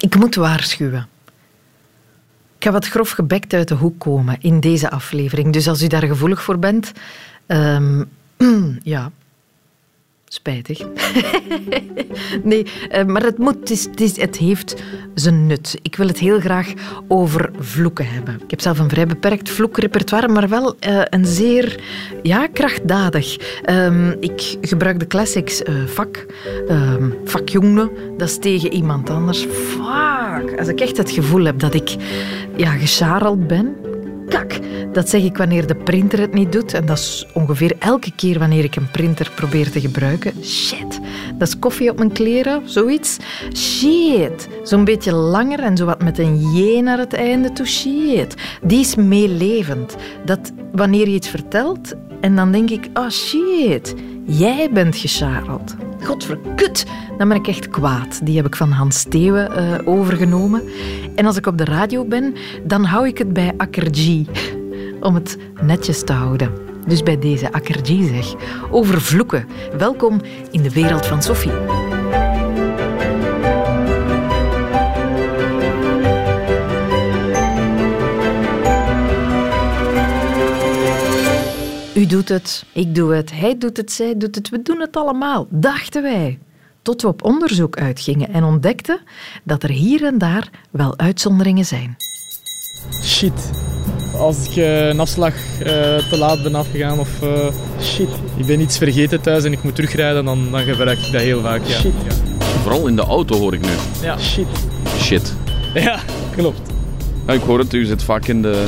Ik moet waarschuwen. Ik ga wat grof gebekt uit de hoek komen in deze aflevering. Dus als u daar gevoelig voor bent, ehm, ja, Spijtig. nee, eh, maar het, moet, het, het, heeft zijn nut. Ik wil het heel graag over vloeken hebben. Ik heb zelf een vrij beperkt vloekrepertoire, maar wel uh, een zeer ja, krachtdadig. Um, ik gebruik de classics uh, vak. Um, vakjongen, dat is tegen iemand anders. Fuck. Als ik echt het gevoel heb dat ik ja, gescharreld ben, kak. Dat zeg ik wanneer de printer het niet doet. En dat is ongeveer elke keer wanneer ik een printer probeer te gebruiken. Shit. Dat is koffie op mijn kleren, zoiets. Shit. Zo'n beetje langer en zo wat met een J naar het einde toe. Shit. Die is meelevend. Dat wanneer je iets vertelt en dan denk ik, oh shit, jij bent gescharreld. Godverkut, dan ben ik echt kwaad. Die heb ik van Hans Steeuwen uh, overgenomen. En als ik op de radio ben, dan hou ik het bij Akkergie. Om het netjes te houden. Dus bij deze Akkergie zeg. Over vloeken. Welkom in de wereld van Sophie. U doet het, ik doe het, hij doet het, zij doet het, we doen het allemaal, dachten wij. Tot we op onderzoek uitgingen en ontdekten dat er hier en daar wel uitzonderingen zijn. Shit. Als ik uh, een afslag uh, te laat ben afgegaan of uh, shit. ik ben iets vergeten thuis en ik moet terugrijden, dan, dan gebruik ik dat heel vaak. Ja. Shit. Ja. Vooral in de auto hoor ik nu. Ja. Shit. Shit. Ja, klopt. Ja, ik hoor het, u zit vaak in de...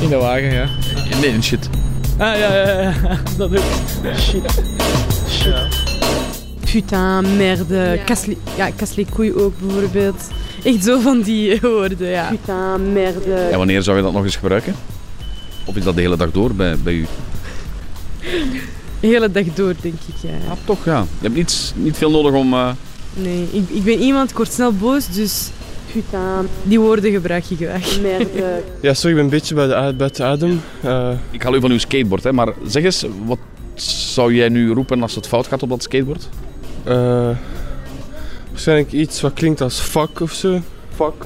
In de wagen, ja. Nee, in shit. Ah ja, ja, ja, dat ook. Shit. Shit. Ja. Putain, merde, ja. les, ja, ook bijvoorbeeld. Echt zo van die woorden, ja. Putain, merde. Ja, wanneer zou je dat nog eens gebruiken? Of is dat de hele dag door bij, bij u? De hele dag door, denk ik, ja. ja toch, ja. Je hebt niet, niet veel nodig om... Uh... Nee, ik, ik ben iemand, ik word snel boos, dus putain. Die woorden gebruik je graag. Merde. Ja, sorry, ik ben een beetje bij de, buiten adem. Uh... Ik haal u van uw skateboard, hè, maar zeg eens, wat zou jij nu roepen als het fout gaat op dat skateboard? Uh, waarschijnlijk iets wat klinkt als fuck of zo. Fuck.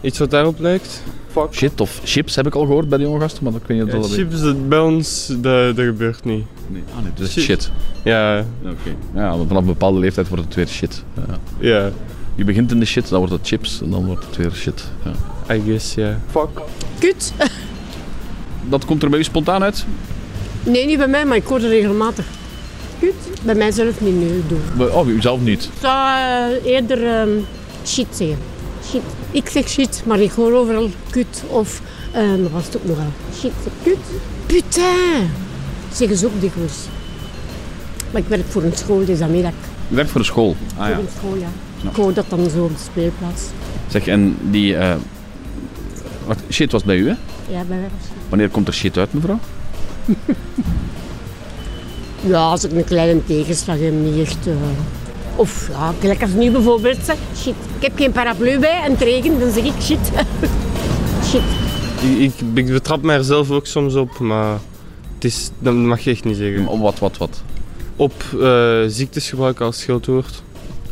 Iets wat daarop lijkt. Fuck. Shit of chips heb ik al gehoord bij die jonge gasten, maar dat weet niet ja, dat Chips, dat bij ons, dat, dat gebeurt niet. Nee, ah, nee dus shit. shit. Ja. Oké. Okay. Ja, vanaf een bepaalde leeftijd wordt het weer shit. Ja. ja. Je begint in de shit, dan wordt het chips en dan wordt het weer shit. Ja. I guess, ja. Yeah. Fuck. Kut. Dat komt er bij u spontaan uit? Nee, niet bij mij, maar ik hoor het regelmatig. Kut. Bij mij zelf niet, nee. Doen. Oh, u zelf niet? Ik zou uh, eerder um, shit zeggen. Shit. Ik zeg shit, maar ik hoor overal kut of... Um, wat was het ook nog wel? Shit, kut. Putain. Zeggen ze ook dikwijls. Maar ik werk voor een school, dus dat ik... U werkt voor een school? Ah, ja. Voor een school, ja. Ja. Ik hoor dat dan zo op de speelplaats. Zeg, en die... Uh, wat, shit was bij u, hè? Ja, bij mij was Wanneer komt er shit uit, mevrouw? ja, als ik een kleine tegenslag heb, niet echt... Uh, of ja, gelijk als nu bijvoorbeeld zeg, shit, ik heb geen paraplu bij en het regent, dan zeg ik shit. shit. Ik, ik, ik betrap mij er zelf ook soms op, maar het is, dat mag je echt niet zeggen. Om wat, wat, wat? Op uh, ziektes gebruiken als scheldwoord.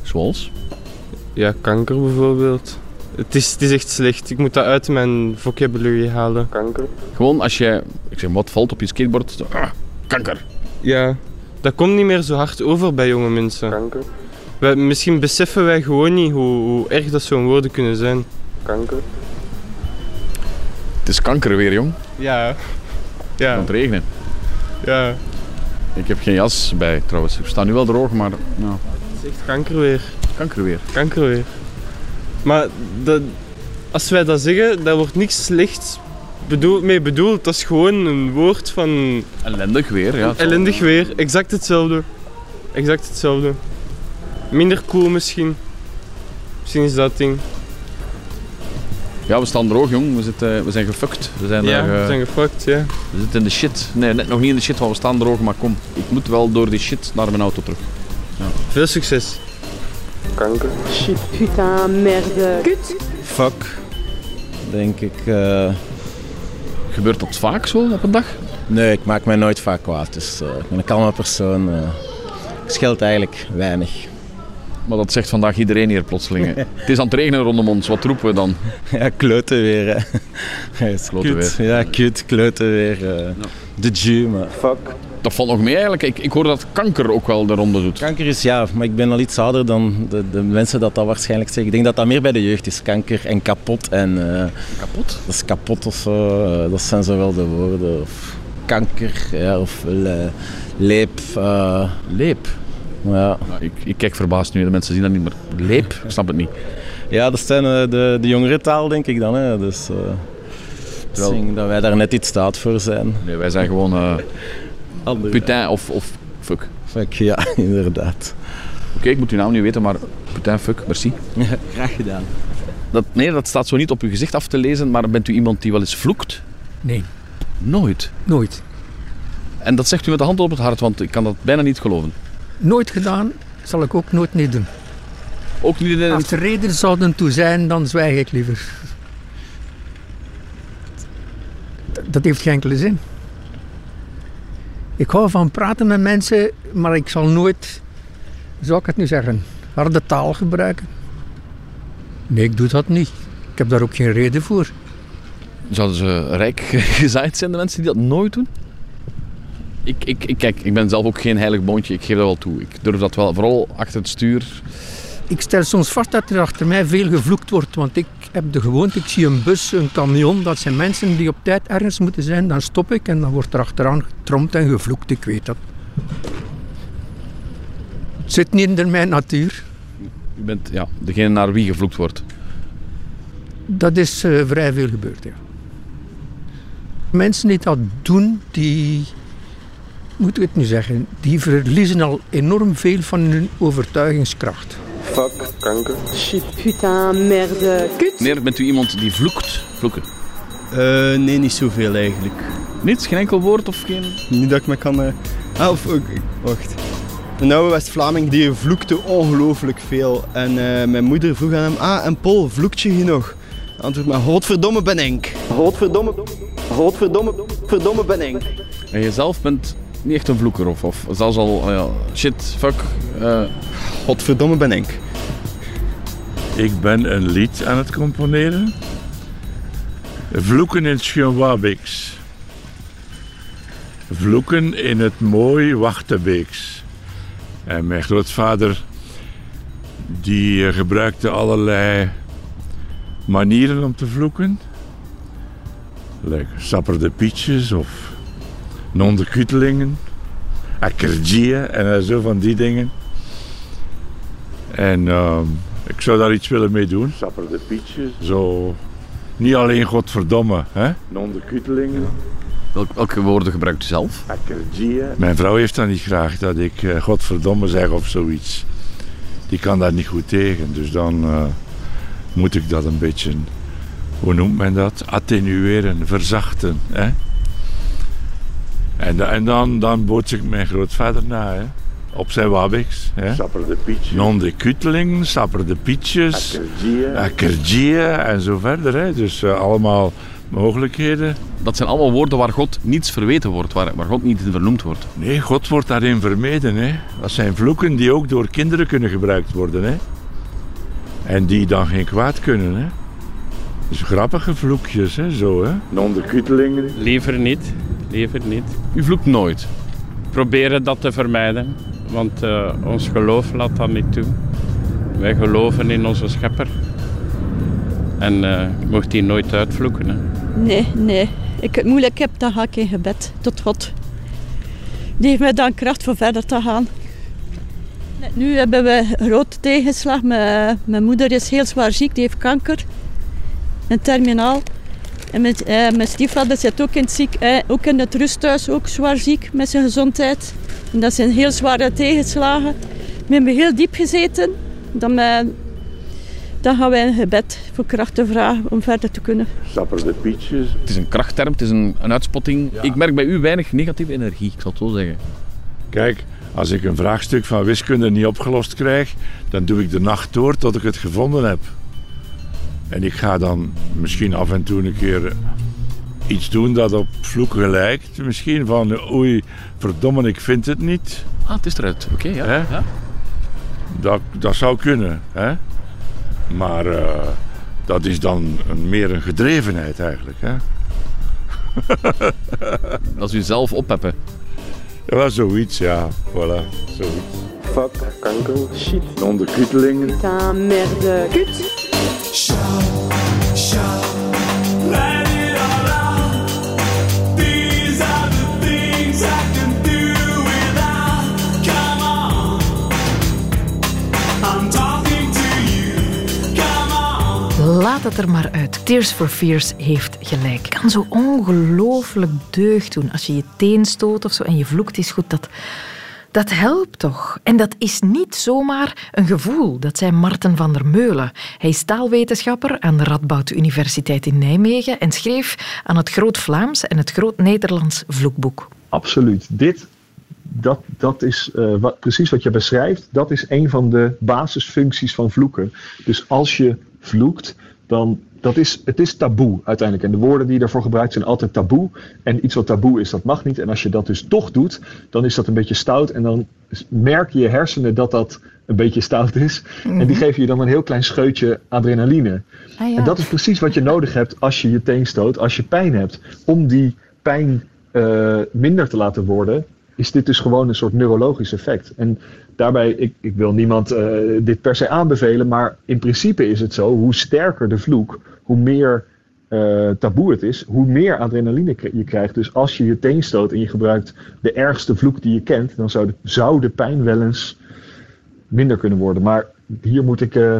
Zoals? Ja, kanker bijvoorbeeld. Het is, het is echt slecht. Ik moet dat uit mijn vocabulary halen. Kanker. Gewoon als je, ik zeg wat valt op je skateboard, zo, ah, kanker. Ja, dat komt niet meer zo hard over bij jonge mensen. Kanker. Wij, misschien beseffen wij gewoon niet hoe, hoe erg dat zo'n woorden kunnen zijn. Kanker. Het is kanker weer, jong. Ja. ja. Het gaat regenen. Ja. Ik heb geen jas bij trouwens. Ik sta nu wel droog, maar... Nou. Het is echt kankerweer. Kankerweer. Kankerweer. Maar dat, als wij dat zeggen, daar wordt niks slechts bedoel, mee bedoeld. Dat is gewoon een woord van... Ellendig weer, ja. Ellendig weer, exact hetzelfde. Exact hetzelfde. Minder cool misschien. Misschien is dat ding. Ja, we staan droog, jong. We, zitten, we zijn gefukt. We zijn, ja, we zijn gefukt, ja. We zitten in de shit. Nee, net nog niet in de shit, want we staan droog. Maar kom, ik moet wel door die shit naar mijn auto terug. Ja. Veel succes. Kanker. Shit. Putain, merde. Kut. Fuck. Denk ik. Uh... Gebeurt dat vaak zo op een dag? Nee, ik maak mij nooit vaak kwaad. Dus uh, ik ben een kalme persoon. Uh, ik scheelt eigenlijk weinig. Maar dat zegt vandaag iedereen hier plotseling. het is aan het regenen rondom ons. Wat roepen we dan? Ja, kloten weer. Hè. Kloten kut. Ja, kut, kloten weer. eh. De Jew, maar fuck. Dat valt nog mee eigenlijk. Ik, ik hoor dat kanker ook wel de ronde doet. Kanker is ja, maar ik ben al iets ouder dan de, de mensen dat dat waarschijnlijk zeggen. Ik denk dat dat meer bij de jeugd is. Kanker en kapot. En, eh, Kapot? dat is kapot of zo. eh, dat zijn zo wel de woorden. Of kanker, ja, of le- leep. eh, Leep. ja. Nou, ik, ik kijk verbaasd nu. De mensen zien dat niet meer. Leep? Ik snap het niet. ja, dat zijn de, de jongere taal, denk ik dan. Hè. Dus dat wij daar net iets staat voor zijn. Nee, wij zijn gewoon Andere- putain of, of fuck. Fuck, ja, inderdaad. Oké, ik moet uw naam niet weten, maar putain, fuck, merci. Graag gedaan. Dat, nee, dat staat zo niet op uw gezicht af te lezen, maar bent u iemand die wel eens vloekt? Nee, Nooit. nooit. En dat zegt u met de hand op het hart, want ik kan dat bijna niet geloven. Nooit gedaan, zal ik ook nooit niet doen. Ook niet in Als er reden zouden toe zijn, dan zwijg ik liever. Dat heeft geen enkele zin. Ik hou van praten met mensen, maar ik zal nooit, zou ik het nu zeggen, harde taal gebruiken. Nee, ik doe dat niet. Ik heb daar ook geen reden voor. Zouden ze rijk gezaaid zijn, de mensen die dat nooit doen? Ik, ik, ik, kijk, ik ben zelf ook geen heilig boontje, ik geef dat wel toe. Ik durf dat wel, vooral achter het stuur. Ik stel soms vast dat er achter mij veel gevloekt wordt, want ik heb de gewoonte, ik zie een bus, een camion, dat zijn mensen die op tijd ergens moeten zijn, dan stop ik en dan wordt er achteraan getromd en gevloekt, ik weet dat. Het zit niet in mijn natuur. U bent ja, degene naar wie gevloekt wordt. Dat is eh, vrij veel gebeurd, ja. Mensen die dat doen, die, moet ik het nu zeggen, die verliezen al enorm veel van hun overtuigingskracht. Fuck, kanker. Putain, merde, kut. Meneer, bent u iemand die vloekt? Vloeken. Eh, nee, niet zoveel eigenlijk. Niet? Geen enkel woord of geen... Niet dat ik me kan... eh, Ah, of... ook- wacht. Een oude West-Vlaming die vloekte ongelooflijk veel. En eh, mijn moeder vroeg aan hem... Ah, en Paul, vloekt je hier nog? Antwoord maar, godverdomme ben ik. Godverdomme, godverdomme, verdomme ben ik. En jezelf bent niet echt een vloeker of, of zelfs al, ja, shit, fuck. eh, Godverdomme ben ik. Ik ben een lied aan het componeren. Vloeken in het Schoenwabiks. Vloeken in het mooi Wachtenbeeks. En mijn grootvader die eh, gebruikte allerlei manieren om te vloeken. Like sapper de pietjes of non de kutelingen. En zo van die dingen. En ehm, ik zou daar iets willen mee doen. Sapper de pietjes. Zo. Niet alleen godverdomme, hè? Non de kutelingen. welke, welke woorden gebruikt u zelf? Akkergieën. Mijn vrouw heeft dat niet graag dat ik eh, godverdomme zeg of zoiets. Die kan daar niet goed tegen. Dus dan eh, moet ik dat een beetje, hoe noemt men dat? Attenueren, verzachten. Hè? En, en dan, dan boots ik mijn grootvader na. Hè? Op zijn wabiks. Hè? Sapper de pietjes. Non de kuteling, sapper de pietjes, Akkergieën. en zo verder. Hè. Dus eh, allemaal mogelijkheden. Dat zijn allemaal woorden waar God niets verweten wordt, waar, waar God niet in vernoemd wordt. Nee, God wordt daarin vermeden. Hè. Dat zijn vloeken die ook door kinderen kunnen gebruikt worden. Hè. En die dan geen kwaad kunnen. Hè. Dus grappige vloekjes, hè, zo hè. Non de kutelingen. Liever niet, liever niet. U vloekt nooit. Proberen dat te vermijden, want eh, ons geloof laat dat niet toe. Wij geloven in onze schepper. En eh mocht die nooit uitvloeken. Hè. Nee, nee. Ik het moeilijk heb, dan ga ik in gebed tot God. Die heeft mij dan kracht voor verder te gaan. Nu hebben we grote tegenslag. Mijn, moeder is heel zwaar ziek, die heeft kanker. En terminaal. En mijn, eh, mijn stiefvader zit ook in, het ziek, eh, ook in het rusthuis, ook zwaar ziek met zijn gezondheid. En dat zijn heel zware tegenslagen. We hebben heel diep gezeten. Dan, eh, dan gaan wij in gebed voor kracht te vragen om verder te kunnen. Sapper de pietjes. Het is een krachtterm, het is een, een uitspotting. Ik merk bij u weinig negatieve energie, ik zal het zo zeggen. Kijk, als ik een vraagstuk van wiskunde niet opgelost krijg, dan doe ik de nacht door tot ik het gevonden heb. En ik ga dan misschien af en toe een keer iets doen dat op vloeken lijkt. Misschien van oei, verdomme, ik vind het niet. Ah, het is eruit. Oké, ja. Ja. Dat, dat zou kunnen. Hè? Maar eh, dat is dan een, meer een gedrevenheid eigenlijk. Hè? Als u zelf opheppen. Ja, zoiets, ja. Voilà, zoiets. Fuck, kanker, shit. Onderkuttelingen. Putain, merde, kut. Laat het er maar uit. Tears for Fears heeft gelijk. kan zo ongelooflijk deugd doen. Als je je teen stoot of zo en je vloekt is goed, dat, dat helpt toch? En dat is niet zomaar een gevoel. Dat zei Marten van der Meulen. Hij is taalwetenschapper aan de Radboud Universiteit in Nijmegen en schreef aan het Groot Vlaams en het Groot Nederlands vloekboek. Absoluut. Dit, dat, dat is eh, wat, precies wat je beschrijft. Dat is een van de basisfuncties van vloeken. Dus als je vloekt, dan dat is, het is taboe uiteindelijk. En de woorden die je daarvoor gebruikt zijn altijd taboe. En iets wat taboe is, dat mag niet. En als je dat dus toch doet, dan is dat een beetje stout. En dan merk je hersenen dat dat een beetje stout is. En die geven je dan een heel klein scheutje adrenaline. Ah, ja. En dat is precies wat je nodig hebt als je je teen stoot, als je pijn hebt. Om die pijn eh, minder te laten worden, is dit dus gewoon een soort neurologisch effect. En daarbij, ik, ik wil niemand eh, dit per se aanbevelen, maar in principe is het zo, hoe sterker de vloek, hoe meer eh, taboe het is, hoe meer adrenaline je krijgt. Dus als je je teen stoot en je gebruikt de ergste vloek die je kent, dan zou de, zou de pijn wel eens minder kunnen worden. Maar hier moet ik. eh,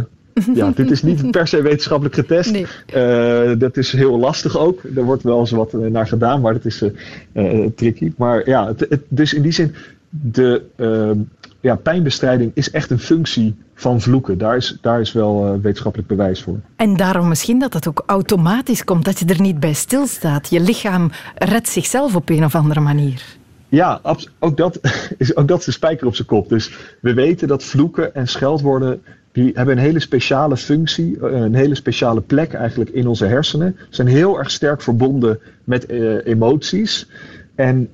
ja, dit is niet per se wetenschappelijk getest. Nee. Eh, dat is heel lastig ook. Er wordt wel eens wat eh, naar gedaan, maar dat is eh, tricky. Maar ja, het, het- dus in die zin, de ehm, ja, pijnbestrijding is echt een functie van vloeken. Daar is, daar is wel wetenschappelijk bewijs voor. En daarom misschien dat het ook automatisch komt, dat je er niet bij stilstaat. Je lichaam redt zichzelf op een of andere manier. Ja, ook dat, is, ook dat is de spijker op zijn kop. Dus we weten dat vloeken en scheldwoorden, die hebben een hele speciale functie, eh, een hele speciale plek eigenlijk in onze hersenen. Ze zijn heel erg sterk verbonden met eh, emoties. En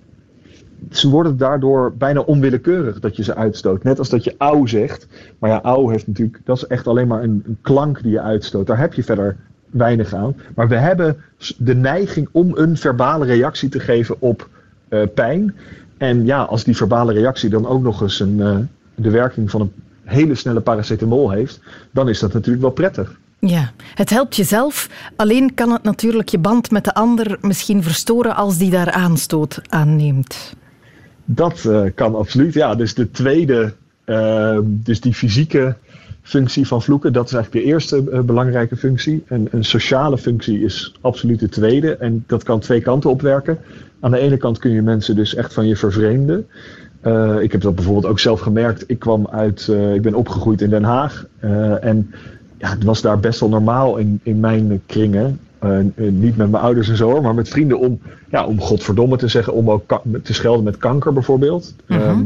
ze worden daardoor bijna onwillekeurig dat je ze uitstoot. Net als dat je auw zegt. Maar ja, auw heeft natuurlijk, dat is echt alleen maar een, een klank die je uitstoot. Daar heb je verder weinig aan. Maar we hebben de neiging om een verbale reactie te geven op eh, pijn. En ja, als die verbale reactie dan ook nog eens een, de werking van een hele snelle paracetamol heeft, dan is dat natuurlijk wel prettig. Ja, het helpt jezelf. Alleen kan het natuurlijk je band met de ander misschien verstoren als die daar aanstoot aan neemt. Dat eh, kan absoluut. Ja, dus de tweede, eh, dus die fysieke functie van vloeken, dat is eigenlijk de eerste eh, belangrijke functie. En een sociale functie is absoluut de tweede. En dat kan twee kanten opwerken. Aan de ene kant kun je mensen dus echt van je vervreemden. Eh, ik heb dat bijvoorbeeld ook zelf gemerkt. Ik kwam uit, eh, ik ben opgegroeid in Den Haag. eh, en ja, het was daar best wel normaal in, in mijn kringen. Niet met mijn ouders en zo, hoor, maar met vrienden om, ja, om godverdomme te zeggen, om ook te schelden met kanker bijvoorbeeld. Ehm,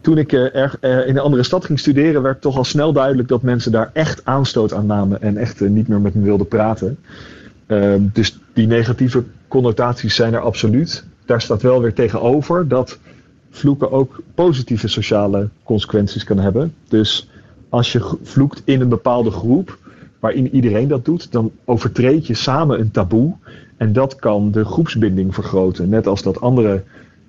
toen ik in een andere stad ging studeren, werd toch al snel duidelijk dat mensen daar echt aanstoot aan namen en echt niet meer met me wilden praten. Ehm, dus die negatieve connotaties zijn er absoluut. Daar staat wel weer tegenover dat vloeken ook positieve sociale consequenties kan hebben. Dus als je vloekt in een bepaalde groep waarin iedereen dat doet, dan overtreed je samen een taboe. En dat kan de groepsbinding vergroten. Net als dat andere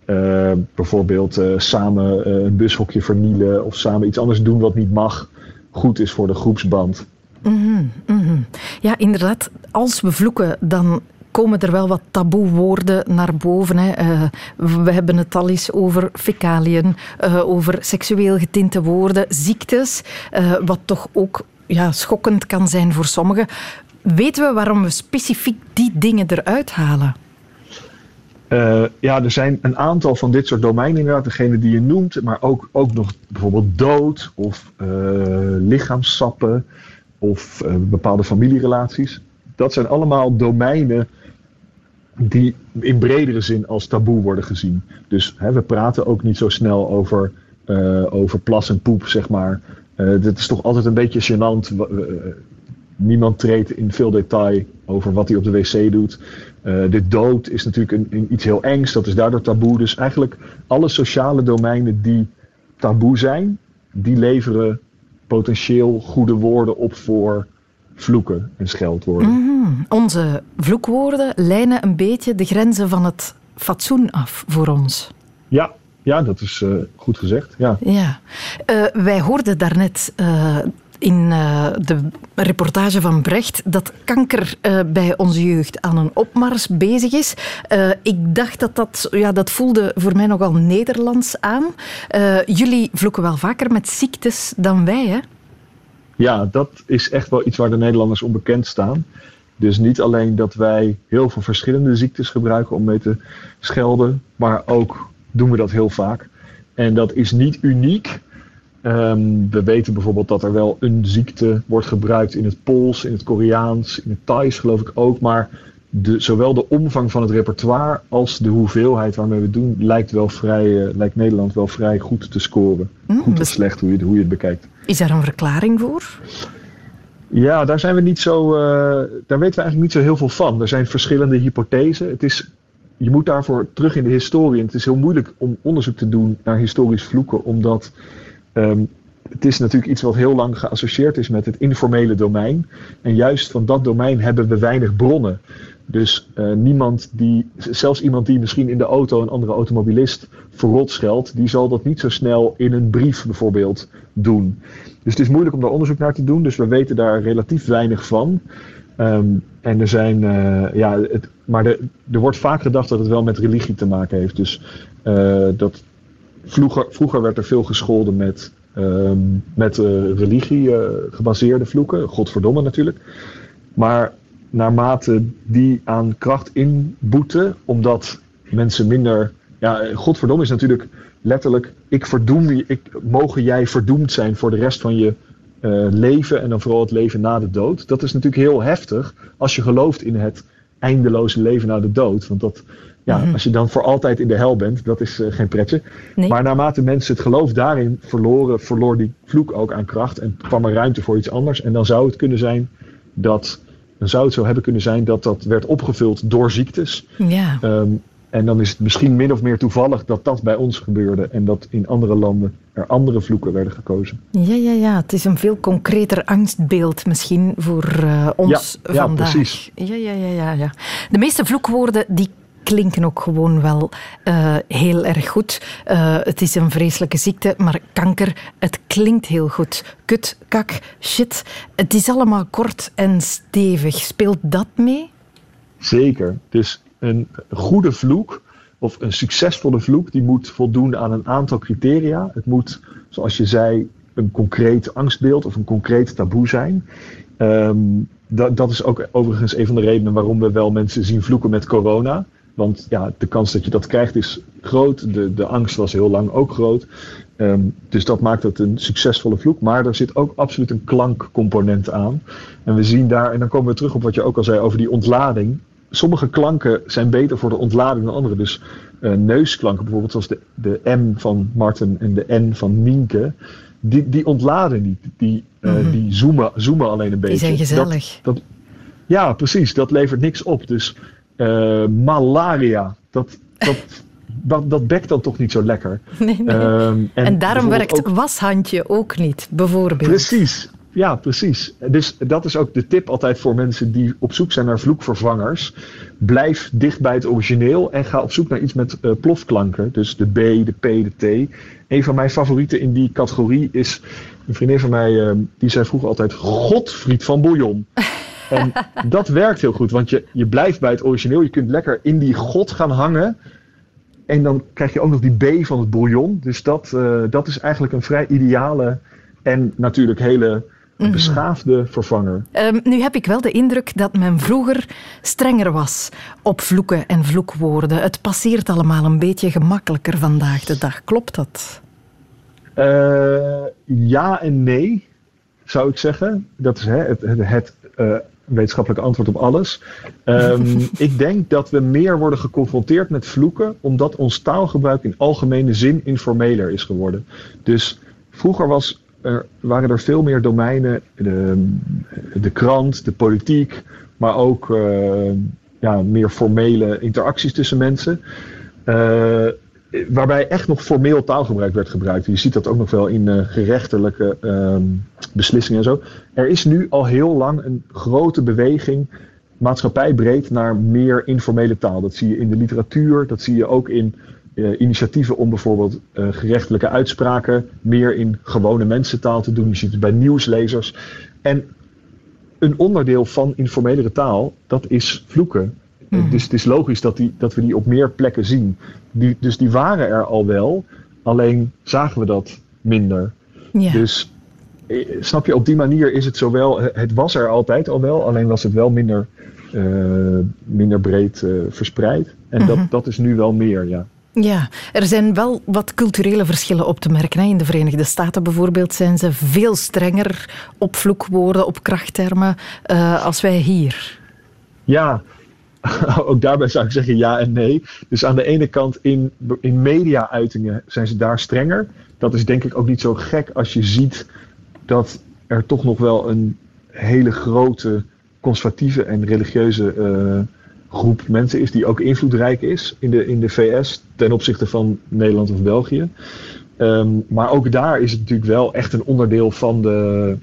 eh, bijvoorbeeld eh, samen eh, een bushokje vernielen of samen iets anders doen wat niet mag, goed is voor de groepsband. Mhm, mhm. Ja, inderdaad. Als we vloeken, dan komen er wel wat taboewoorden naar boven. Hè. Eh, we hebben het al eens over fecaliën, eh, over seksueel getinte woorden, ziektes, eh, wat toch ook ja, schokkend kan zijn voor sommigen. Weten we waarom we specifiek die dingen eruit halen? Ja, er zijn een aantal van dit soort domeinen inderdaad, degene die je noemt, maar ook, ook nog bijvoorbeeld dood of eh, lichaamssappen of eh, bepaalde familierelaties. Dat zijn allemaal domeinen die in bredere zin als taboe worden gezien. Dus hè, we praten ook niet zo snel over, eh, over plas en poep, zeg maar. Dit is toch altijd een beetje gênant. eh, niemand treedt in veel detail over wat hij op de wc doet. De dood is natuurlijk een, een iets heel engs, dat is daardoor taboe. Dus eigenlijk alle sociale domeinen die taboe zijn, die leveren potentieel goede woorden op voor vloeken en scheldwoorden. Mhm. Onze vloekwoorden lijnen een beetje de grenzen van het fatsoen af voor ons. Ja, ja dat is eh, goed gezegd. Ja. Ja. Eh, wij hoorden daarnet uh, in de reportage van Brecht dat kanker bij onze jeugd aan een opmars bezig is. Ik dacht dat dat, ja, dat voelde voor mij nogal Nederlands aan. jullie vloeken wel vaker met ziektes dan wij, hè? Ja, dat is echt wel iets waar de Nederlanders onbekend staan. Dus niet alleen dat wij heel veel verschillende ziektes gebruiken om mee te schelden, maar ook doen we dat heel vaak. En dat is niet uniek. Um, we weten bijvoorbeeld dat er wel een ziekte wordt gebruikt in het Pools, in het Koreaans, in het Thais geloof ik ook. Maar de, zowel de omvang van het repertoire als de hoeveelheid waarmee we het doen, lijkt, wel vrij, uh, lijkt Nederland wel vrij goed te scoren. Mm, goed of slecht, hoe je, hoe je het bekijkt. Is daar een verklaring voor? Ja, daar zijn we niet zo. Uh, daar weten we eigenlijk niet zo heel veel van. Er zijn verschillende hypothesen. Het is, je moet daarvoor terug in de historie. En het is heel moeilijk om onderzoek te doen naar historisch vloeken, omdat Um, het is natuurlijk iets wat heel lang geassocieerd is met het informele domein. En juist van dat domein hebben we weinig bronnen. Dus uh, niemand die, zelfs iemand die misschien in de auto een andere automobilist verrot scheldt, die zal dat niet zo snel in een brief bijvoorbeeld doen. Dus het is moeilijk om daar onderzoek naar te doen. Dus we weten daar relatief weinig van. Um, en er zijn, uh, ja, het, maar de, er wordt vaak gedacht dat het wel met religie te maken heeft. Dus uh, dat Vroeger, vroeger werd er veel gescholden met, um, met religie gebaseerde vloeken, godverdomme natuurlijk. Maar naarmate die aan kracht inboeten, omdat mensen minder. Ja, godverdomme is natuurlijk letterlijk: ik verdoem je, ik, mogen jij verdoemd zijn voor de rest van je uh, leven en dan vooral het leven na de dood. Dat is natuurlijk heel heftig als je gelooft in het eindeloze leven na de dood. Want dat, ja, mm -hmm. als je dan voor altijd in de hel bent, dat is uh, geen pretje. Nee. Maar naarmate mensen het geloof daarin verloren, verloor die vloek ook aan kracht en kwam er ruimte voor iets anders. En dan zou het kunnen zijn dat, dan zou het zo hebben kunnen zijn dat dat werd opgevuld door ziektes. Ja. Um, en dan is het misschien min of meer toevallig dat dat bij ons gebeurde en dat in andere landen er andere vloeken werden gekozen. Ja, ja, ja. Het is een veel concreter angstbeeld misschien voor uh, ons ja, vandaag. Ja, precies. Ja, ja, ja, ja, ja. De meeste vloekwoorden die klinken ook gewoon wel uh, heel erg goed. Uh, het is een vreselijke ziekte, maar kanker, het klinkt heel goed. Kut, kak, shit. Het is allemaal kort en stevig. Speelt dat mee? Zeker. Dus een goede vloek of een succesvolle vloek, die moet voldoen aan een aantal criteria. Het moet, zoals je zei, een concreet angstbeeld of een concreet taboe zijn. Um, dat, dat is ook overigens een van de redenen waarom we wel mensen zien vloeken met corona. Want ja, de kans dat je dat krijgt is groot. De, de angst was heel lang ook groot. Um, dus dat maakt het een succesvolle vloek. Maar er zit ook absoluut een klankcomponent aan. En we zien daar, en dan komen we terug op wat je ook al zei over die ontlading. Sommige klanken zijn beter voor de ontlading dan andere. Dus uh, neusklanken, bijvoorbeeld zoals de, de M van Martin en de N van Nienke. Die, die ontladen niet. Die, uh, mm -hmm. die zoomen, zoomen alleen een beetje. Die zijn gezellig. Dat, dat, ja, precies. Dat levert niks op. Dus uh, malaria, dat, dat, dat, dat bekt dan toch niet zo lekker. Nee, nee. Um, en, en, daarom werkt ook... washandje ook niet, bijvoorbeeld. Precies, ja, precies. Dus dat is ook de tip altijd voor mensen die op zoek zijn naar vloekvervangers. Blijf dicht bij het origineel en ga op zoek naar iets met uh, plofklanken. Dus de B, de P, de T. Een van mijn favorieten in die categorie is een vriendin van mij, uh, die zei vroeger altijd Godfried van Bouillon. En dat werkt heel goed, want je, je blijft bij het origineel. Je kunt lekker in die god gaan hangen. En dan krijg je ook nog die B van het bouillon. Dus dat, uh, dat is eigenlijk een vrij ideale en natuurlijk hele beschaafde vervanger. Um, nu heb ik wel de indruk dat men vroeger strenger was op vloeken en vloekwoorden. Het passeert allemaal een beetje gemakkelijker vandaag de dag. Klopt dat? Uh, ja en nee, zou ik zeggen. Dat is hè, het, het, het uh, wetenschappelijk antwoord op alles. Um, ik denk dat we meer worden geconfronteerd met vloeken, omdat ons taalgebruik in algemene zin informeler is geworden. Dus vroeger was er, waren er veel meer domeinen, de, de krant, de politiek, maar ook uh, ja, meer formele interacties tussen mensen. Uh, eh, waarbij echt nog formeel taalgebruik werd gebruikt. Je ziet dat ook nog wel in uh, gerechtelijke ehm, beslissingen en zo. Er is nu al heel lang een grote beweging maatschappijbreed naar meer informele taal. Dat zie je in de literatuur, dat zie je ook in uh, initiatieven om bijvoorbeeld uh, gerechtelijke uitspraken meer in gewone mensentaal te doen. Je ziet het bij nieuwslezers. En een onderdeel van informelere taal, dat is vloeken. Mm. Dus het is logisch dat, die, dat we die op meer plekken zien. Die, dus die waren er al wel, alleen zagen we dat minder. Ja. Dus eh, snap je, op die manier is het zowel, het was er altijd al wel, alleen was het wel minder, uh, minder breed uh, verspreid. En mm -hmm. dat, dat is nu wel meer, ja. Ja, er zijn wel wat culturele verschillen op te merken. In de Verenigde Staten bijvoorbeeld zijn ze veel strenger op vloekwoorden, op krachttermen, uh, als wij hier. Ja, ook daarbij zou ik zeggen ja en nee. Dus aan de ene kant in, in media-uitingen zijn ze daar strenger. Dat is denk ik ook niet zo gek als je ziet dat er toch nog wel een hele grote conservatieve en religieuze uh, groep mensen is die ook invloedrijk is in de, in de VS ten opzichte van Nederland of België. Um, maar ook daar is het natuurlijk wel echt een onderdeel van de,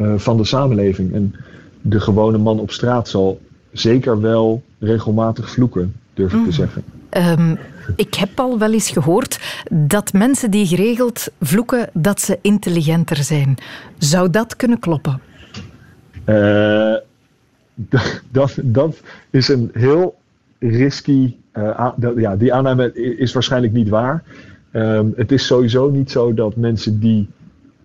uh, van de samenleving. En de gewone man op straat zal zeker wel regelmatig vloeken, durf ik mm. te zeggen. Um, ik heb al wel eens gehoord dat mensen die geregeld vloeken, dat ze intelligenter zijn. Zou dat kunnen kloppen? Uh, dat, dat is een heel risky. Uh, dat, ja, die aanname is waarschijnlijk niet waar. Um, het is sowieso niet zo dat mensen die,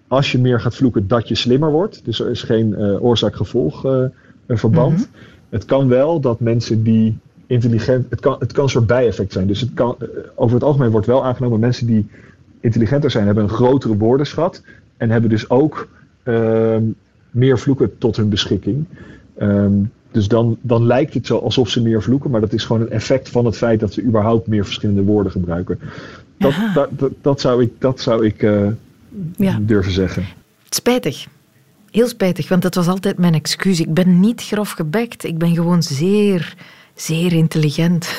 als je meer gaat vloeken, dat je slimmer wordt. Dus er is geen uh, oorzaak-gevolg verband. Mm -hmm. Het kan wel dat mensen die intelligent. Het kan, het kan een soort bijeffect zijn. Dus het kan, over het algemeen wordt wel aangenomen mensen die intelligenter zijn, hebben een grotere woordenschat. En hebben dus ook uh, meer vloeken tot hun beschikking. Um, dus dan, dan lijkt het zo alsof ze meer vloeken, maar dat is gewoon een effect van het feit dat ze überhaupt meer verschillende woorden gebruiken. Dat, dat, dat, dat, zou ik, dat zou ik uh, ja. durven zeggen. Spijtig. Heel spijtig, want dat was altijd mijn excuus. Ik ben niet grof gebekt. Ik ben gewoon zeer, zeer intelligent.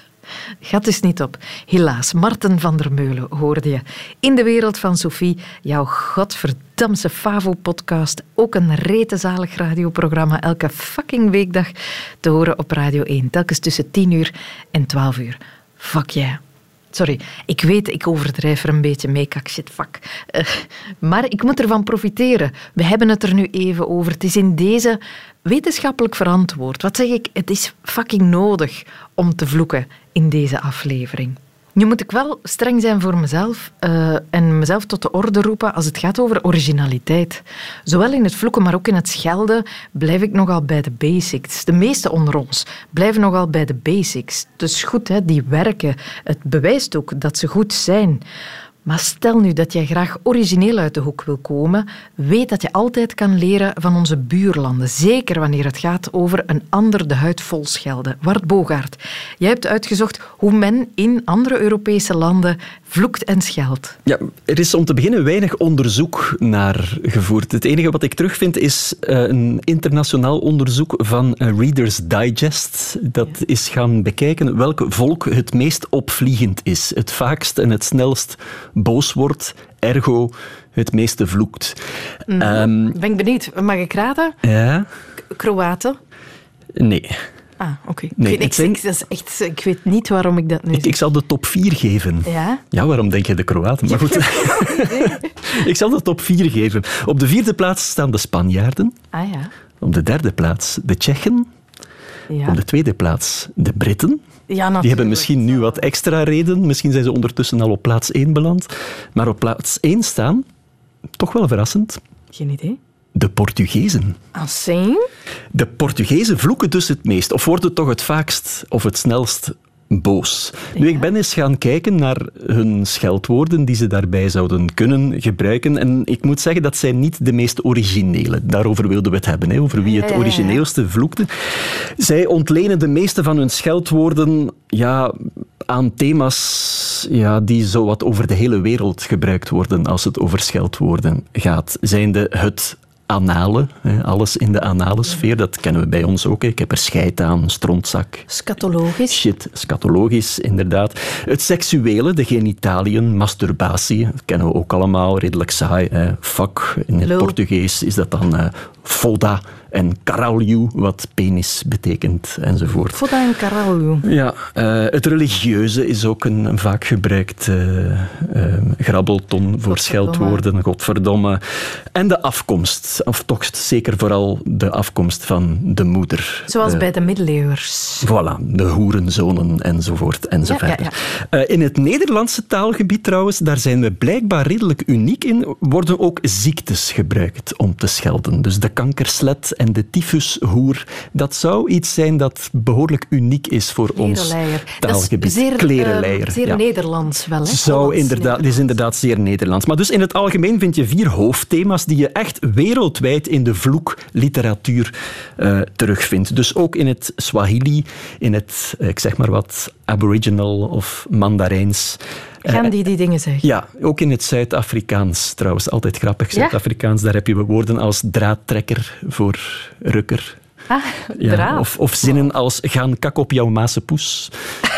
Gaat dus niet op. Helaas, Marten van der Meulen hoorde je. In de wereld van Sophie, jouw godverdamse Favo-podcast. Ook een retenzalig radioprogramma. Elke fucking weekdag te horen op Radio 1. Telkens tussen 10 uur en 12 uur. Fuck yeah. Sorry, ik weet, ik overdrijf er een beetje mee, kak shit, fuck. Uh, maar ik moet ervan profiteren. We hebben het er nu even over. Het is in deze wetenschappelijk verantwoord. Wat zeg ik? Het is fucking nodig om te vloeken in deze aflevering. Nu moet ik wel streng zijn voor mezelf uh, en mezelf tot de orde roepen als het gaat over originaliteit. Zowel in het vloeken, maar ook in het schelden blijf ik nogal bij de basics. De meeste onder ons blijven nogal bij de basics. Dus goed, hè, die werken. Het bewijst ook dat ze goed zijn. Maar stel nu dat jij graag origineel uit de hoek wil komen, weet dat je altijd kan leren van onze buurlanden. Zeker wanneer het gaat over een ander de huid vol schelden. Wart Bogaert, jij hebt uitgezocht hoe men in andere Europese landen vloekt en scheldt. Ja, er is om te beginnen weinig onderzoek naar gevoerd. Het enige wat ik terugvind is uh, een internationaal onderzoek van Reader's Digest. Dat ja. is gaan bekijken welk volk het meest opvliegend is. Het vaakst en het snelst boos wordt, ergo het meeste vloekt. Mm. Um, ben ik benieuwd. Mag ik raden? Ja. Kroaten? Nee. Ah, oké. Okay. Nee, ik, zijn... ik, echt, ik weet niet waarom ik dat nu ik, ik, zal de top 4 geven. Ja? Ja, waarom denk je de Kroaten? Maar goed. ik zal de top 4 geven. Op de vierde plaats staan de Spanjaarden. Ah ja. Op de derde plaats de Tsjechen. Ja. Op de tweede plaats de Britten. Ja, Die hebben misschien nu wat extra reden. Misschien zijn ze ondertussen al op plaats 1 beland. Maar op plaats 1 staan, toch wel verrassend, Geen idee. De Portugezen. Assing? De Portugezen vloeken dus het meest, of worden toch het vaakst of het snelst boos. Ja. Nu, ik ben eens gaan kijken naar hun scheldwoorden die ze daarbij zouden kunnen gebruiken. En ik moet zeggen, dat zijn niet de meest originele. Daarover wilden we het hebben, hè, over wie het origineelste vloekte. Zij ontlenen de meeste van hun scheldwoorden ja, aan thema's ja, die zowat over de hele wereld gebruikt worden als het over scheldwoorden gaat. Zijnde het anale. hè, Alles in de anale sfeer, dat kennen we bij ons ook. Ik heb er scheid aan, strontzak. Scatologisch. Shit, scatologisch, inderdaad. Het seksuele, de genitaliën, masturbatie, dat kennen we ook allemaal, redelijk saai. Fuck, in het Lul. Portugees is dat dan foda en caralho, wat penis betekent, enzovoort. Foda en Caralho. Ja, eh, het religieuze is ook een, een vaak gebruikt eh, eh, grabbelton voor scheldwoorden, godverdomme. En de afkomst, of toch zeker vooral de afkomst van de moeder. Zoals bij de middeleeuwers. Voilà, de hoerenzonen enzovoort enzovoort. Ja, Eh, in het Nederlandse taalgebied trouwens, daar zijn we blijkbaar redelijk uniek in, worden ook ziektes gebruikt om te schelden. Dus de kankerslet en de tyfushoer, dat zou iets zijn dat behoorlijk uniek is voor ons Klerenleier. Dat taalgebied. is zeer, Klerenleier, eh, zeer ja. Nederlands wel, hè? Zou inderdaad, het is inderdaad zeer Nederlands. Maar dus in het algemeen vind je vier hoofdthema's die je echt wereldwijd in de vloekliteratuur eh, terugvindt. Dus ook in het Swahili, in het, eh, ik zeg maar wat, Aboriginal of Mandarijns. Eh, Gaan die die dingen zeggen? ja, ook in het Zuid-Afrikaans trouwens. Altijd grappig? Zuid-Afrikaans. Daar heb je woorden als draadtrekker voor rukker. Ah, Ja, of zinnen als gaan kak op jouw maase poes.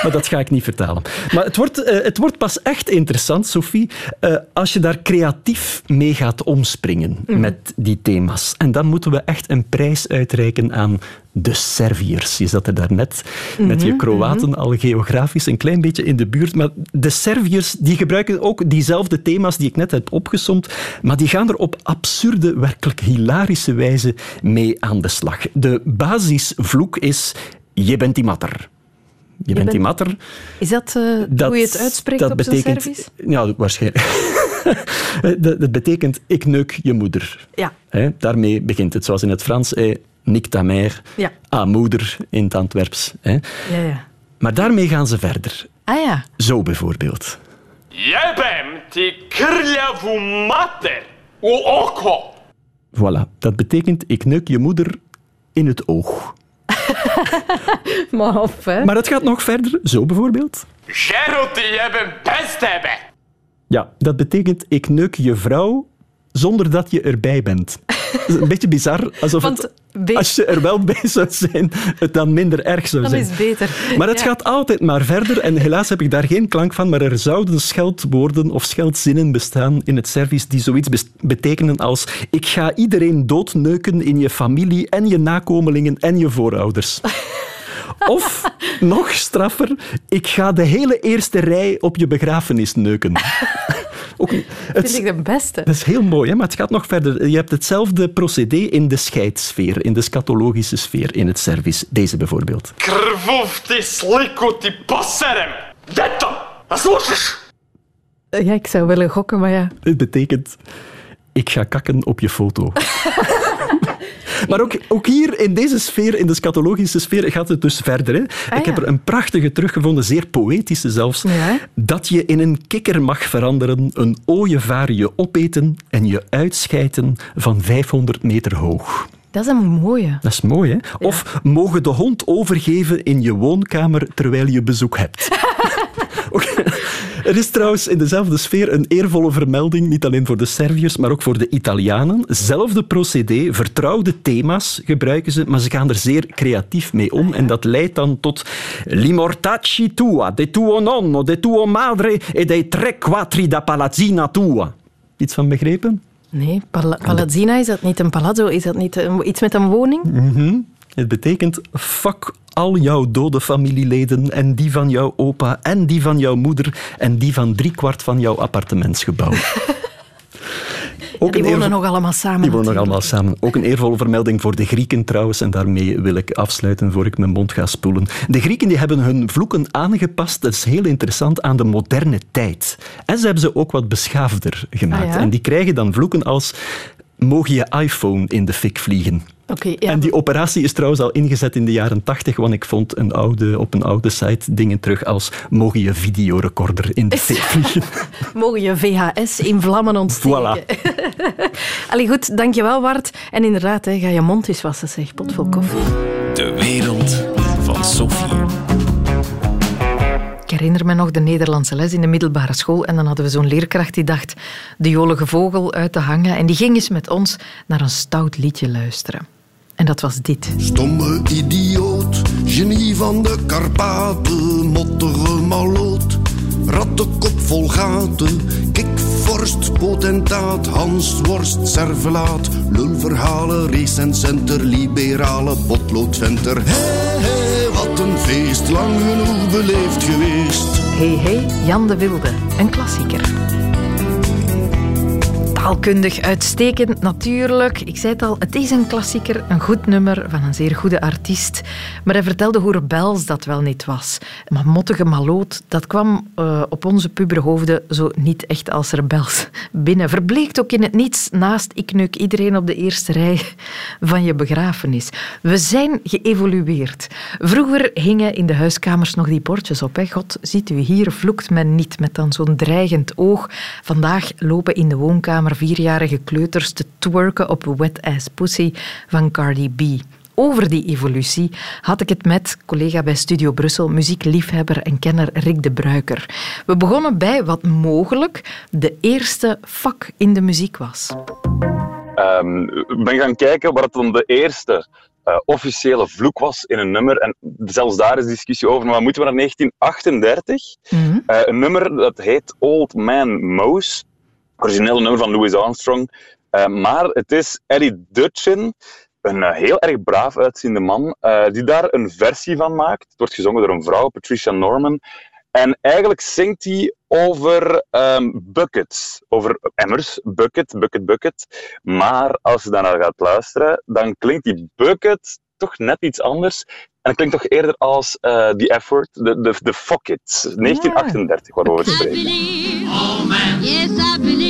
Maar dat ga ik niet vertalen. Maar het wordt, eh, het wordt pas echt interessant, Sophie, eh, als je daar creatief mee gaat omspringen Mhm. met die thema's. En dan moeten we echt een prijs uitreiken aan de Serviërs. Je zat er daarnet met je Mhm, Kroaten al geografisch een klein beetje in de buurt. Maar de Serviërs die gebruiken ook diezelfde thema's die ik net heb opgesomd. Maar die gaan er op absurde, werkelijk hilarische wijze mee aan de slag. De basisvloek is je bent die matter. Je, bent bent- die matter. Is dat, eh, hoe je het uitspreekt dat op betekent, service? Ja, waarschijnlijk. dat, dat betekent ik neuk je moeder. Ja. Daarmee begint het, zoals in het Frans. Eh, Nick ta mère, Ja. moeder in het Antwerps. Hè. Ja, ja. Maar daarmee gaan ze verder. Ah ja. Zo bijvoorbeeld. Jebem ti krljavu mater u oko. Voilà, dat betekent ik neuk je moeder in het oog. Maar of, hè? Maar het gaat nog verder, zo bijvoorbeeld. Žero ti jebem bez tebe. Ja, dat betekent ik neuk je vrouw zonder dat je erbij bent. Dat is een beetje bizar, alsof Want het, als je er wel bij zou zijn, het dan minder erg zou Dat zijn. is beter. Maar het Ja. gaat altijd maar verder en helaas heb ik daar geen klank van, maar er zouden scheldwoorden of scheldzinnen bestaan in het service die zoiets betekenen als ik ga iedereen doodneuken in je familie en je nakomelingen en je voorouders. Of, nog straffer, ik ga de hele eerste rij op je begrafenis neuken. Ook, niet- het, Vind ik de beste. dat is heel mooi, hè? maar het gaat nog verder. Je hebt hetzelfde procedé in de scheidsfeer, in de scatologische sfeer, in het service. Deze bijvoorbeeld. Krvov ti sliku ti poserem. Deto, a slušaš? Ja, ik zou willen gokken, maar ja. Het betekent, ik ga kakken op je foto. Maar ook, ook hier in deze sfeer, in de scatologische sfeer, gaat het dus verder. Hè? ik heb er een prachtige teruggevonden, zeer poëtische zelfs. Dat je in een kikker mag veranderen, een ooievaar je opeten en je uitschijten van 500 meter hoog. Dat is een mooie. Dat is mooi, hè? Of mogen de hond overgeven in je woonkamer terwijl je bezoek hebt. Er is trouwens in dezelfde sfeer een eervolle vermelding, niet alleen voor de Serviërs, maar ook voor de Italianen. Zelfde procedé, vertrouwde thema's gebruiken ze, maar ze gaan er zeer creatief mee om. En dat leidt dan tot Limortacci tua, de tuo nonno, de tuo madre e dei tre quattri da palazzina tua. Iets van begrepen? Nee, pala- Palazzina, is dat niet een palazzo? Is dat niet een- iets met een woning? Mhm. Het betekent fuck al jouw dode familieleden en die van jouw opa en die van jouw moeder en die van driekwart van jouw appartementsgebouw. Die wonen nog allemaal samen. Die wonen nog allemaal samen. Ook een eervolle vermelding voor de Grieken trouwens. En daarmee wil ik afsluiten voor ik mijn mond ga spoelen. De Grieken die hebben hun vloeken aangepast, dat is heel interessant, aan de moderne tijd. En ze hebben ze ook wat beschaafder gemaakt. Ah, ja? En die krijgen dan vloeken als mogen je iPhone in de fik vliegen. Ja. En die operatie is trouwens al ingezet in de jaren tachtig, want ik vond een oude, op een oude site dingen terug als mogen je videorecorder in de fik vliegen. Mogen je VHS in vlammen ontsteken. Voilà. Allee, goed, dankjewel Bart. En inderdaad, hè, ga je mond eens wassen, zeg. Pot vol koffie. De wereld van Sophie. herinner me nog de Nederlandse les in de middelbare school. En dan hadden we zo'n leerkracht die dacht de jolige vogel uit te hangen. En die ging eens met ons naar een stout liedje luisteren. En dat was dit. Stomme idioot, genie van de Karpaten, mottige maloot. Rattenkop vol gaten, kikvorst, potentaat, Hansworst, servelaat. Lulverhalen, recenscenter, liberale potloodventer. Hé, hé, wat een feest, lang genoeg beleefd geweest. Hey Hey, Jan de Wilde, een klassieker. Taalkundig uitstekend natuurlijk. Ik zei het al, het is een klassieker, een goed nummer van een zeer goede artiest. Maar hij vertelde hoe rebels dat wel niet was. Maar mottige maloot, dat kwam uh, op onze puberhoofden zo niet echt als rebels binnen. Verbleekt ook in het niets naast ik neuk iedereen op de eerste rij van je begrafenis. We zijn geëvolueerd. Vroeger hingen in de huiskamers nog die bordjes op. Hè. God, ziet u hier, vloekt men niet met dan zo'n dreigend oog. Vandaag lopen in de woonkamer vierjarige kleuters te twerken op Wet Ass Pussy van Cardi B. Over die evolutie had ik het met collega bij Studio Brussel, muziekliefhebber en kenner Rick de Bruiker. We begonnen bij wat mogelijk de eerste vak in de muziek was. Um, ik ben gaan kijken wat dan de eerste uh, officiële vloek was in een nummer. En zelfs daar is discussie over. Maar moeten we naar 1938. Mm -hmm. uh, een nummer dat heet Old Man Mouse originele nummer van Louis Armstrong. Uh, maar het is Eddie Dutchin, een uh, heel erg braaf uitziende man, uh, die daar een versie van maakt. Het wordt gezongen door een vrouw, Patricia Norman. En eigenlijk zingt hij over um, buckets, over emmers, bucket, bucket, bucket. Maar als je daarnaar gaat luisteren, dan klinkt die bucket toch net iets anders. En het klinkt toch eerder als uh, The Effort, de, de, de Fuck It, 1938, waarover we spreken. Oh man. Yes, I believe.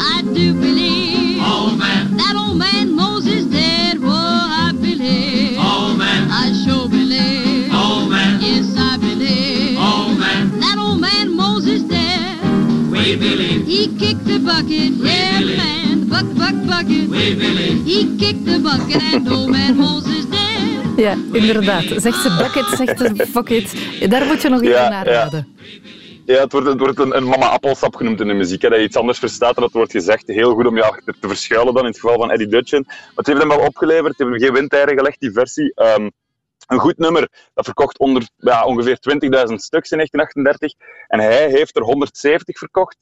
I do believe. Oh man. That old man Moses dead. Oh, I believe. Oh man. I sure believe. Oh man. Yes, I believe. Oh man. That old man Moses dead. We believe. He kicked the bucket. We yeah, believe. man. The buck, buck, bucket. We believe. He kicked the bucket and old man Moses dead. Ja, inderdaad. Zegt ze bucket, zegt ze fuck it. Daar moet je nog even Ja, naar raden. Ja, wordt, het wordt een, mama appelsap genoemd in de muziek. Hè, dat je iets anders verstaat en dat wordt gezegd. Heel goed om je achter te verschuilen dan in het geval van Eddie Dutchin. Maar het heeft hem wel opgeleverd. Het heeft hem geen windeieren gelegd, die versie. Ehm, een goed nummer. Dat verkocht onder, ja, ongeveer 20.000 stuks in 1938. En hij heeft er 170 verkocht.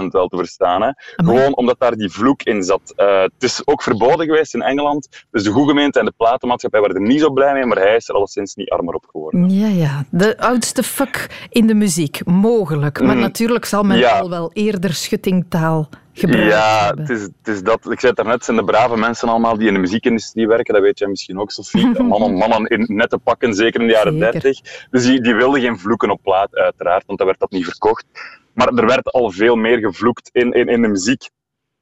170.000 wel te verstaan. Hè. Gewoon omdat daar die vloek in zat. Eh, het is ook verboden geweest in Engeland. Dus de goedgemeente en de platenmaatschappij waren er niet zo blij mee. Maar hij is er alleszins niet armer op geworden. Ja, ja. De oudste fuck in de muziek. Mogelijk. Maar Mhm. natuurlijk zal men Ja. al wel eerder schuttingtaal Ja, hebben. het is, het is dat. Ik zei het daarnet, zijn de brave mensen allemaal die in de muziekindustrie werken. Dat weet jij misschien ook, Sophie. Mannen, mannen in nette pakken, zeker in de jaren Zeker. 30. Dus die, die wilden geen vloeken op plaat, uiteraard, want dan werd dat niet verkocht. Maar er werd al veel meer gevloekt in, in, in de muziek.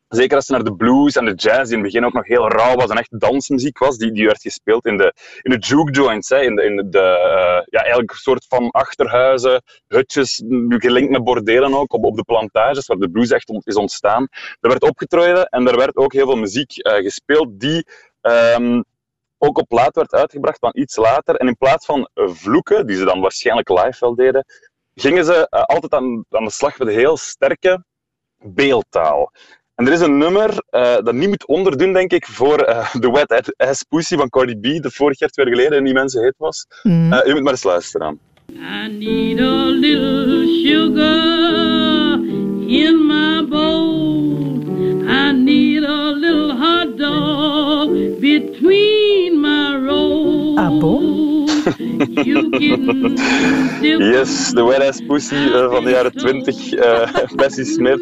Zeker als je naar de blues en de jazz, die in het begin ook nog heel rauw was en echt dansmuziek was, die, die werd gespeeld in de, in de juke joints, hè, in de, in de eh, ja, eigenlijk een soort van achterhuizen, hutjes, gelinkt met bordelen ook, op, op de plantages, waar de blues echt is ontstaan. Er werd opgetreden en er werd ook heel veel muziek eh, gespeeld die ehm, ook op plaat werd uitgebracht van iets later. En in plaats van vloeken, die ze dan waarschijnlijk live wel deden, gingen ze eh, altijd aan, aan de slag met heel sterke beeldtaal. En er is een nummer eh, dat niet moet onderdoen, denk ik, voor eh, The Wet Ass Pussy van Cardi B, dat vorig jaar, twee jaar geleden, in die mensen heet was. Mm. Eh, je moet maar eens luisteren. I need a little sugar in my Yes, de Wet Ass Pussy eh, van de jaren 20, eh Bessie Smith.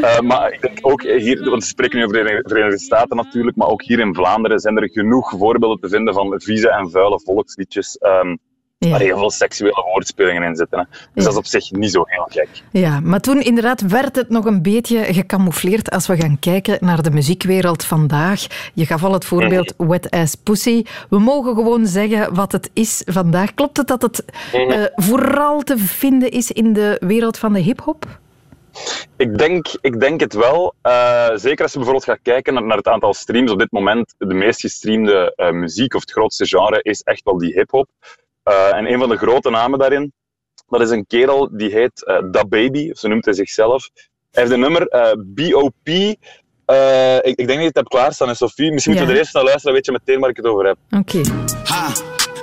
Eh, maar ik denk ook hier, want we spreken nu over de Verenigde Staten natuurlijk, maar ook hier in Vlaanderen zijn er genoeg voorbeelden te vinden van vieze en vuile volksliedjes. Ehm, Waar heel veel seksuele woordspelingen in zitten. Hè. Dus Ja. dat is op zich niet zo heel gek. Ja, maar toen inderdaad werd het nog een beetje gecamoufleerd als we gaan kijken naar de muziekwereld vandaag. Je gaf al het voorbeeld Wet Ass Pussy. We mogen gewoon zeggen wat het is vandaag. Klopt het dat het eh, vooral te vinden is in de wereld van de hip-hop? Ik denk, ik denk het wel. Eh, zeker als je bijvoorbeeld gaat kijken naar, naar het aantal streams. Op dit moment, de meest gestreamde eh, muziek of het grootste genre is echt wel die hip-hop. Eh, en een van de grote namen daarin, dat is een kerel die heet uh, Da Baby, zo noemt hij zichzelf. Hij heeft een nummer, eh, BOP. Eh, ik, ik denk dat je het hebt klaarstaan, Sophie. Misschien moeten we er eerst naar luisteren, dan weet je meteen waar ik het over heb. Oké. Ha!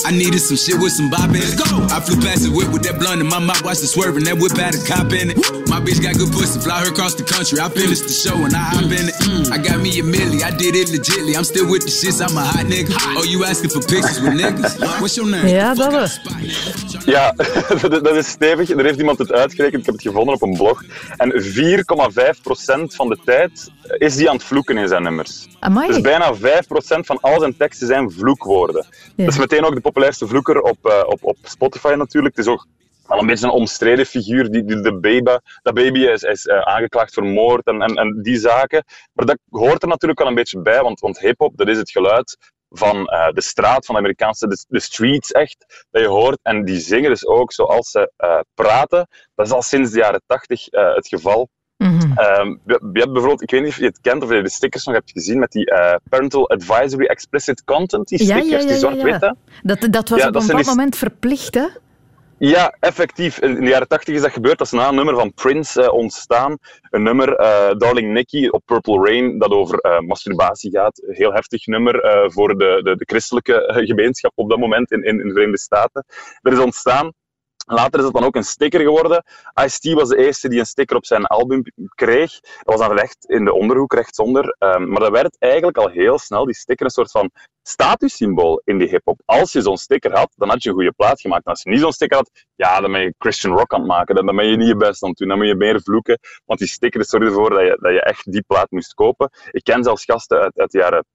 I needed some shit with some bop in it. Go! I flew past the whip with that blunt in my mouth, watched it swerving. That whip had a cop in it. My bitch got good pussy, fly her across the country. I finished the show and I hop in it. I got me a milli, I did it legitly. I'm still with the shits, I'm a hot nigga. Oh, you asking for pictures with niggas? What's your name? Ja, dat. Ja, dat dat is stevig. Er heeft iemand het uitgerekend. Ik heb het gevonden op een blog. En 4,5% van de tijd is die aan het vloeken in zijn nummers. Amai. Dus bijna 5% van al zijn teksten zijn vloekwoorden. Ja. Dat is meteen ook de populairste vloeker op, eh, op, op Spotify natuurlijk. Het is ook wel een beetje een omstreden figuur. Die, de baby, dat baby is, is eh, aangeklaagd voor moord en, en, en die zaken. Maar dat hoort er natuurlijk wel een beetje bij, want, want hip-hop, dat is het geluid van eh, de straat, van de Amerikaanse, de, streets echt, dat je hoort. En die zingen dus ook zoals ze praten. Dat is al sinds de jaren tachtig het geval. Mhm. Ehm, je je hebt bijvoorbeeld, ik weet niet of je het kent of je de stickers nog hebt gezien met die eh, Parental Advisory Explicit Content, die Ja, ja, stickers, ja, die ja, ja. zwart-witte. Dat, dat was op dat een bepaald die- moment verplicht, hè? Ja, effectief. In de jaren tachtig is dat gebeurd. Dat is na een nummer van Prince eh, ontstaan. Een nummer, eh, Darling Nikki, op Purple Rain, dat over masturbatie gaat. Een heel heftig nummer voor de, de, de christelijke gemeenschap op dat moment in, in, in de Verenigde Staten. Dat is ontstaan. Later is het dan ook een sticker geworden. Ice-T was de eerste die een sticker op zijn album kreeg. Dat was dan recht in de onderhoek, rechtsonder. Um, maar dat werd eigenlijk al heel snel, die sticker, een soort van statussymbool in die hip-hop. Als je zo'n sticker had, dan had je een goede plaat gemaakt. Als je niet zo'n sticker had, ja, dan ben je Christian rock aan het maken. Dan dan ben je niet je best aan het doen. Dan moet je meer vloeken. Want die sticker zorgde ervoor dat je, dat je echt die plaat moest kopen. Ik ken zelfs gasten uit, uit de jaren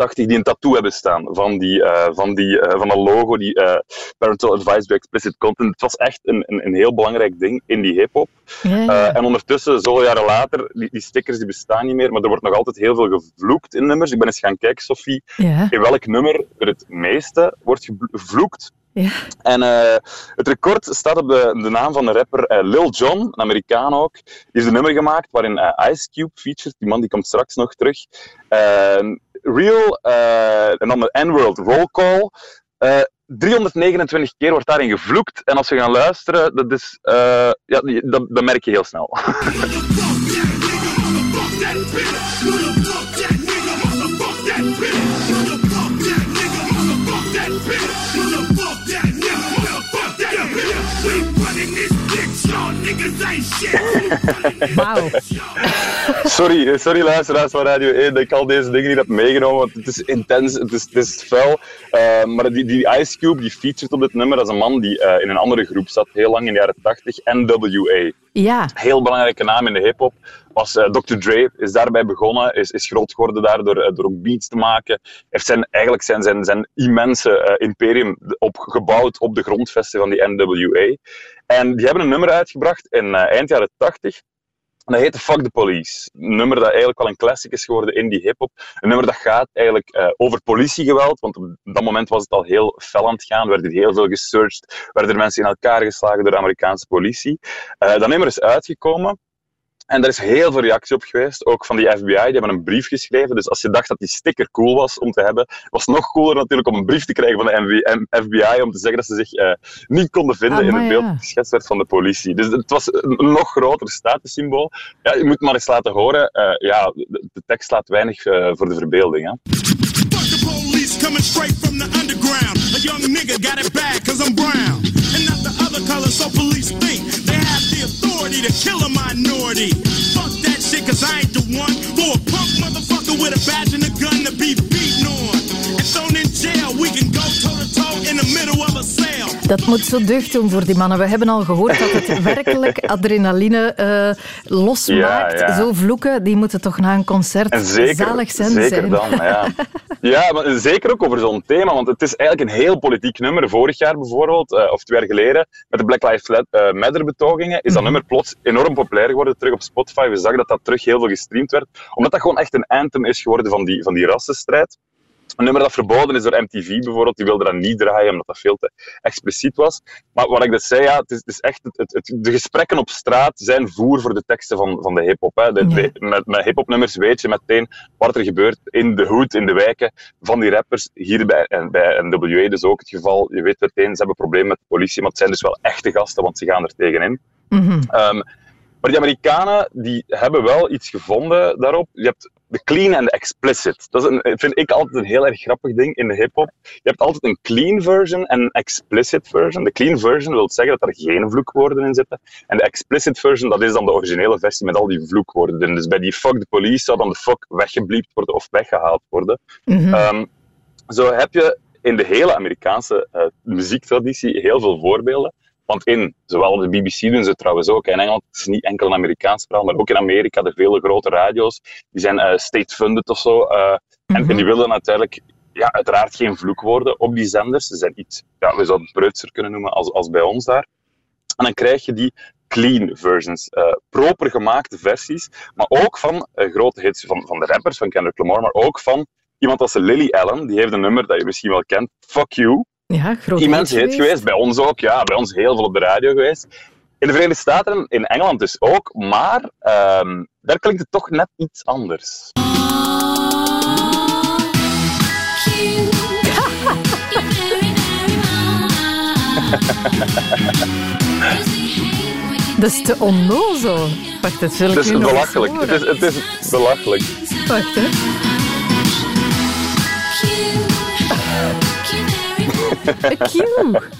80 die een tattoo hebben staan van, die, eh, van, die, eh, van dat logo, die eh, Parental Advisory Explicit Content. Het was echt een, een, een heel belangrijk ding in die hip-hop. Ja, en ondertussen, zoveel jaren later, die, die stickers die bestaan niet meer, maar er wordt nog altijd heel veel gevloekt in nummers. Ik ben eens gaan kijken, Sophie, Ja. in welk nummer er het meeste wordt gevloekt. Ja. En het record staat op de, de naam van de rapper Lil Jon, een Amerikaan ook. Die heeft een nummer gemaakt waarin Ice Cube featured. Die man die komt straks nog terug. Eh, Real, eh, en dan de N-World Roll Call. Eh, 329 keer wordt daarin gevloekt. En als we gaan luisteren, dat, is, eh, ja, dat merk je heel snel. Wauw. Sorry, eh, sorry luisteraars van Radio 1 dat ik al deze dingen niet heb meegenomen, want het is intens, het is, het is vuil. Eh, maar die, die Ice Cube, die featured op dit nummer, dat is een man die eh, in een andere groep zat, heel lang in de jaren 80, NWA. Ja. Heel belangrijke naam in de hip-hop. Was eh, Dr. Dre, is daarbij begonnen, is, is groot geworden daar door, eh, door ook beats te maken. Heeft zijn, eigenlijk zijn, zijn, zijn immense eh, imperium opgebouwd op de grondvesten van die NWA. En die hebben een nummer uitgebracht in eind jaren 80. En dat heette Fuck the Police. Een nummer dat eigenlijk wel een classic is geworden in die hip-hop. Een nummer dat gaat eigenlijk over politiegeweld. Want op dat moment was het al heel fel aan het gaan. Er werd heel veel gesearched. Werden er mensen in elkaar geslagen door de Amerikaanse politie. Dat nummer is uitgekomen. En daar is heel veel reactie op geweest, ook van die FBI. Die hebben een brief geschreven. Dus als je dacht dat die sticker cool was om te hebben, was het nog cooler natuurlijk om een brief te krijgen van de FBI om te zeggen dat ze zich eh, niet konden vinden in Amai, het beeld ja. dat geschetst werd van de politie. Dus het was een nog groter statussymbool. Ja, je moet maar eens laten horen. eh, ja, de, de tekst laat weinig eh, voor de verbeelding. Hè. Police coming straight from the underground. A young nigga got it bad cause I'm brown. And not the other color, so police think to kill a minority. Fuck that shit cause I ain't the one for a punk motherfucker with a badge and a Dat moet zo deugd doen voor die mannen. We hebben al gehoord dat het werkelijk adrenaline eh, losmaakt. Ja, ja. Zo vloeken, die moeten toch na een concert En zeker, zalig zijn. zeker dan, ja. Ja, maar zeker ook over zo'n thema, want het is eigenlijk een heel politiek nummer. Vorig jaar bijvoorbeeld, eh, of twee jaar geleden, met de Black Lives eh, Matter betogingen, is dat nummer plots enorm populair geworden, terug op Spotify. We zagen dat dat terug heel veel gestreamd werd, omdat dat gewoon echt een anthem is geworden van die, van die rassenstrijd. Een nummer dat verboden is door MTV bijvoorbeeld, die wilde dat niet draaien omdat dat veel te expliciet was. Maar wat ik dus zei, ja, het is, het is echt, het, de gesprekken op straat zijn voer voor de teksten van, van de hip-hop. Met, met hip-hop nummers weet je meteen wat er gebeurt in de hood, in de wijken van die rappers. Hier bij, en bij NWA dus ook het geval. Je weet meteen, ze hebben problemen met de politie, maar het zijn dus wel echte gasten, want ze gaan er tegenin. Mhm. Ehm, maar die Amerikanen die hebben wel iets gevonden daarop. Je hebt de clean en de explicit. Dat is een, vind ik altijd een heel erg grappig ding in de hip-hop. Je hebt altijd een clean version en een explicit version. De clean version wil zeggen dat er geen vloekwoorden in zitten. En de explicit version, dat is dan de originele versie met al die vloekwoorden. Dus bij die fuck the police zou dan de fuck weggebliept worden of weggehaald worden. Mhm. Ehm, zo heb je in de hele Amerikaanse eh, muziektraditie heel veel voorbeelden. Want in, zowel op de BBC doen ze het trouwens ook, in Engeland, het is niet enkel een Amerikaans verhaal, maar ook in Amerika, de vele grote radio's, die zijn eh, state-funded of zo. eh, en, en die willen natuurlijk, ja, uiteraard geen vloekwoorden op die zenders. Ze zijn iets, ja, we zouden het preutser kunnen noemen als, als bij ons daar. En dan krijg je die clean versions, eh, proper gemaakte versies, maar ook van grote hits van, van de rappers, van Kendrick Lamar, maar ook van iemand als Lily Allen, die heeft een nummer dat je misschien wel kent, Fuck You. Ja, groot Immens hit geweest, bij ons ook, ja, bij ons heel veel op de radio geweest. In de Verenigde Staten en in Engeland dus ook, maar ehm, daar klinkt het toch net iets anders. Dat is te onnozel. Wacht, dat wil ik Het is belachelijk. Het is, het is belachelijk. Wacht, hè.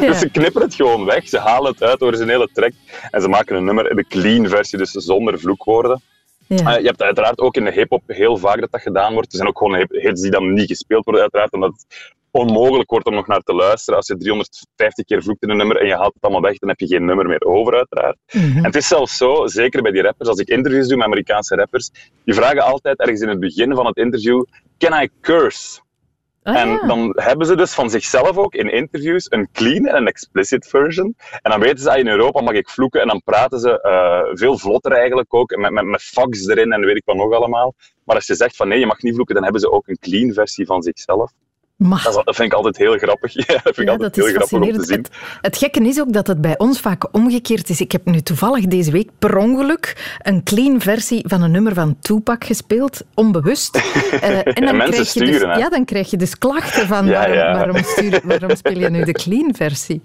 Dus ze knippen het gewoon weg, ze halen het uit de originele track en ze maken een nummer in de clean versie, dus zonder vloekwoorden. Ja. Eh, je hebt uiteraard ook in de hip-hop heel vaak dat dat gedaan wordt. Er zijn ook gewoon hits die dan niet gespeeld worden, uiteraard, omdat het onmogelijk wordt om nog naar te luisteren. Als je 350 keer vloekt in een nummer en je haalt het allemaal weg, dan heb je geen nummer meer over, uiteraard. En het is zelfs zo, zeker bij die rappers, als ik interviews doe met Amerikaanse rappers, die vragen altijd ergens in het begin van het interview: Can I curse? En dan hebben ze dus van zichzelf ook in interviews een clean en een explicit version. En dan weten ze, ah, in Europa mag ik vloeken. En dan praten ze eh, veel vlotter eigenlijk ook, met, met, met fax erin en weet ik wat nog allemaal. Maar als je zegt van nee, je mag niet vloeken, dan hebben ze ook een clean versie van zichzelf. Mag. Dat, vind ik altijd heel grappig. Ja, dat vind ik Ja, altijd heel grappig om te zien. Het gekke is ook dat het bij ons vaak omgekeerd is. Ik heb nu toevallig deze week per ongeluk een clean versie van een nummer van Tupac gespeeld, onbewust. Eh, en dan En mensen krijg je dus, sturen, hè? ja, dan krijg je dus klachten van Ja, waarom, ja. Waarom, stuur, waarom speel je nu de clean versie?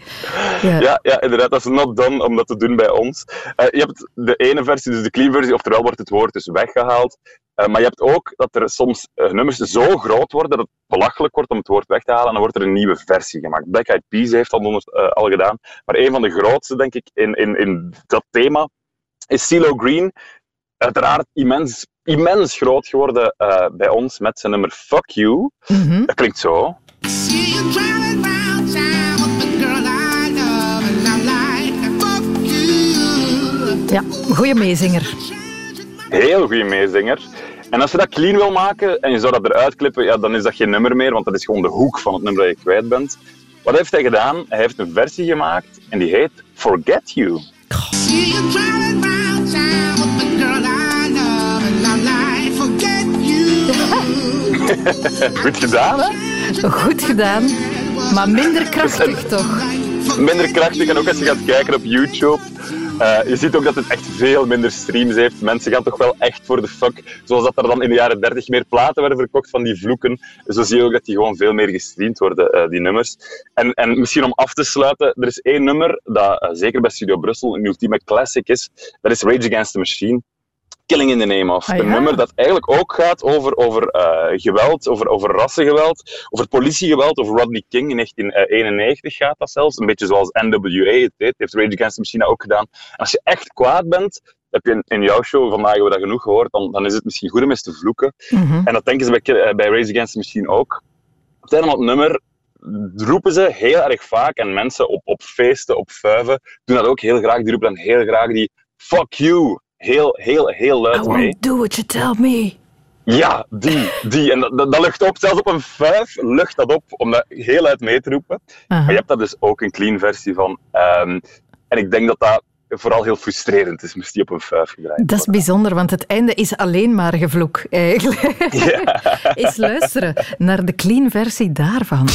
Ja. Ja, ja, inderdaad. Dat is not done om dat te doen bij ons. Eh, je hebt de ene versie, dus de clean versie, oftewel wordt het woord dus weggehaald. Eh, maar je hebt ook dat er soms eh, nummers zo groot worden dat het belachelijk wordt om het woord weg te halen en dan wordt er een nieuwe versie gemaakt. Black Eyed Peas heeft dat onder- eh, al gedaan. Maar een van de grootste, denk ik, in, in, in dat thema is CeeLo Green. Uiteraard immens, immens groot geworden eh, bij ons met zijn nummer Fuck You. Mhm. Dat klinkt zo. Ja, goede meezinger. Heel goede meezinger. En als je dat clean wil maken en je zou dat eruit klippen, ja, dan is dat geen nummer meer, want dat is gewoon de hoek van het nummer dat je kwijt bent. Wat heeft hij gedaan? Hij heeft een versie gemaakt en die heet Forget You. Goed gedaan, hè? Goed gedaan, maar minder krachtig toch? Minder krachtig en ook als je gaat kijken op YouTube. Eh, je ziet ook dat het echt veel minder streams heeft. Mensen gaan toch wel echt voor de fuck. Zoals dat er dan in de jaren 30 meer platen werden verkocht van die vloeken. Zo zie je ook dat die gewoon veel meer gestreamd worden, eh, die nummers. En, en misschien om af te sluiten, er is één nummer dat eh, zeker bij Studio Brussel een ultieme classic is. Dat is Rage Against the Machine. Killing in the Name of. Ah, Een nummer dat eigenlijk ook gaat over, over eh, geweld, over, over rassengeweld, over politiegeweld, over Rodney King in 1991 gaat dat zelfs. Een beetje zoals NWA het deed, heeft Rage Against the Machine ook gedaan. En als je echt kwaad bent, heb je in, in jouw show, vandaag hebben we dat genoeg gehoord, dan, dan is het misschien goed om eens te vloeken. En dat denken ze bij, eh, bij Rage Against the Machine ook. Op het het nummer roepen ze heel erg vaak, en mensen op, op feesten, op vuiven, doen dat ook heel graag. Die roepen dan heel graag die fuck you. Heel, heel, heel luid I mee. won't do what you tell me. Ja, die, die. En dat, dat, dat lucht op, zelfs op een vijf lucht dat op, om dat heel luid mee te roepen. Maar je hebt daar dus ook een clean versie van. Ehm, en ik denk dat dat vooral heel frustrerend is, moest die op een vuif gedraaid Dat is bijzonder, want het einde is alleen maar gevloek, eigenlijk. Eens luisteren naar de clean versie daarvan.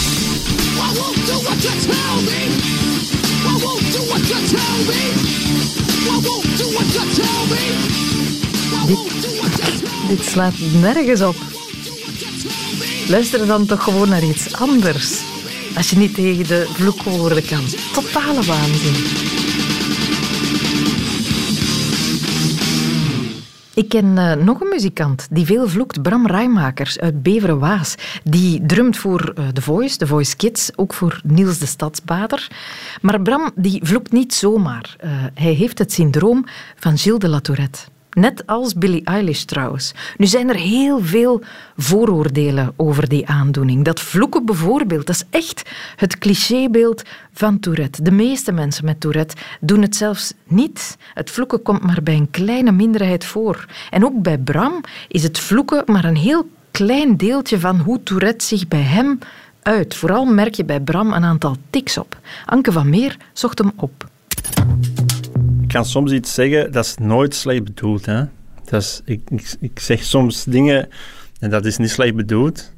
Dit, dit slaat nergens op. Luister dan toch gewoon naar iets anders. Als je niet tegen de vloekwoorden kan. Totale waanzin. Ik ken eh, nog een muzikant die veel vloekt, Bram Rijmakers uit Beveren-Waas. Die drumt voor eh, The Voice, The Voice Kids, ook voor Niels de Stadsbader. Maar Bram die vloekt niet zomaar. Eh, hij heeft het syndroom van Gilles de La Tourette. Net als Billie Eilish trouwens. Nu zijn er heel veel vooroordelen over die aandoening. Dat vloeken bijvoorbeeld, dat is echt het clichébeeld van Tourette. De meeste mensen met Tourette doen het zelfs niet. Het vloeken komt maar bij een kleine minderheid voor. En ook bij Bram is het vloeken maar een heel klein deeltje van hoe Tourette zich bij hem uit. Vooral merk je bij Bram een aantal tics op. Anke van Meer zocht hem op. Kan soms iets zeggen, dat is nooit slecht bedoeld. Hè? Dat is, ik, ik, ik zeg soms dingen en dat is niet slecht bedoeld.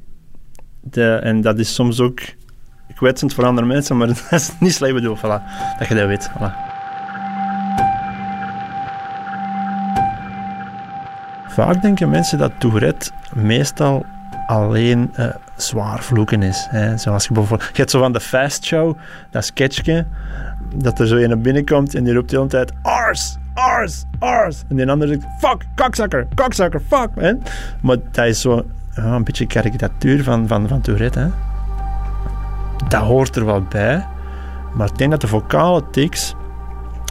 De, en dat is soms ook kwetsend voor andere mensen, maar dat is niet slecht bedoeld. Voilà. Dat je dat weet. Voilà. Vaak denken mensen dat Tourette meestal alleen eh, zwaar vloeken is. Hè. Zoals je bijvoorbeeld... Je hebt zo van de Fast Show, dat sketchje, dat er zo een naar binnen komt en die roept de hele tijd Ars, Ars, Ars. En die andere zegt fuck, kakzakker, kakzakker, fuck, man. Maar dat is zo een beetje karikatuur van, van, van Tourette, hè. Dat hoort er wel bij, maar ik denk dat de vocale tics,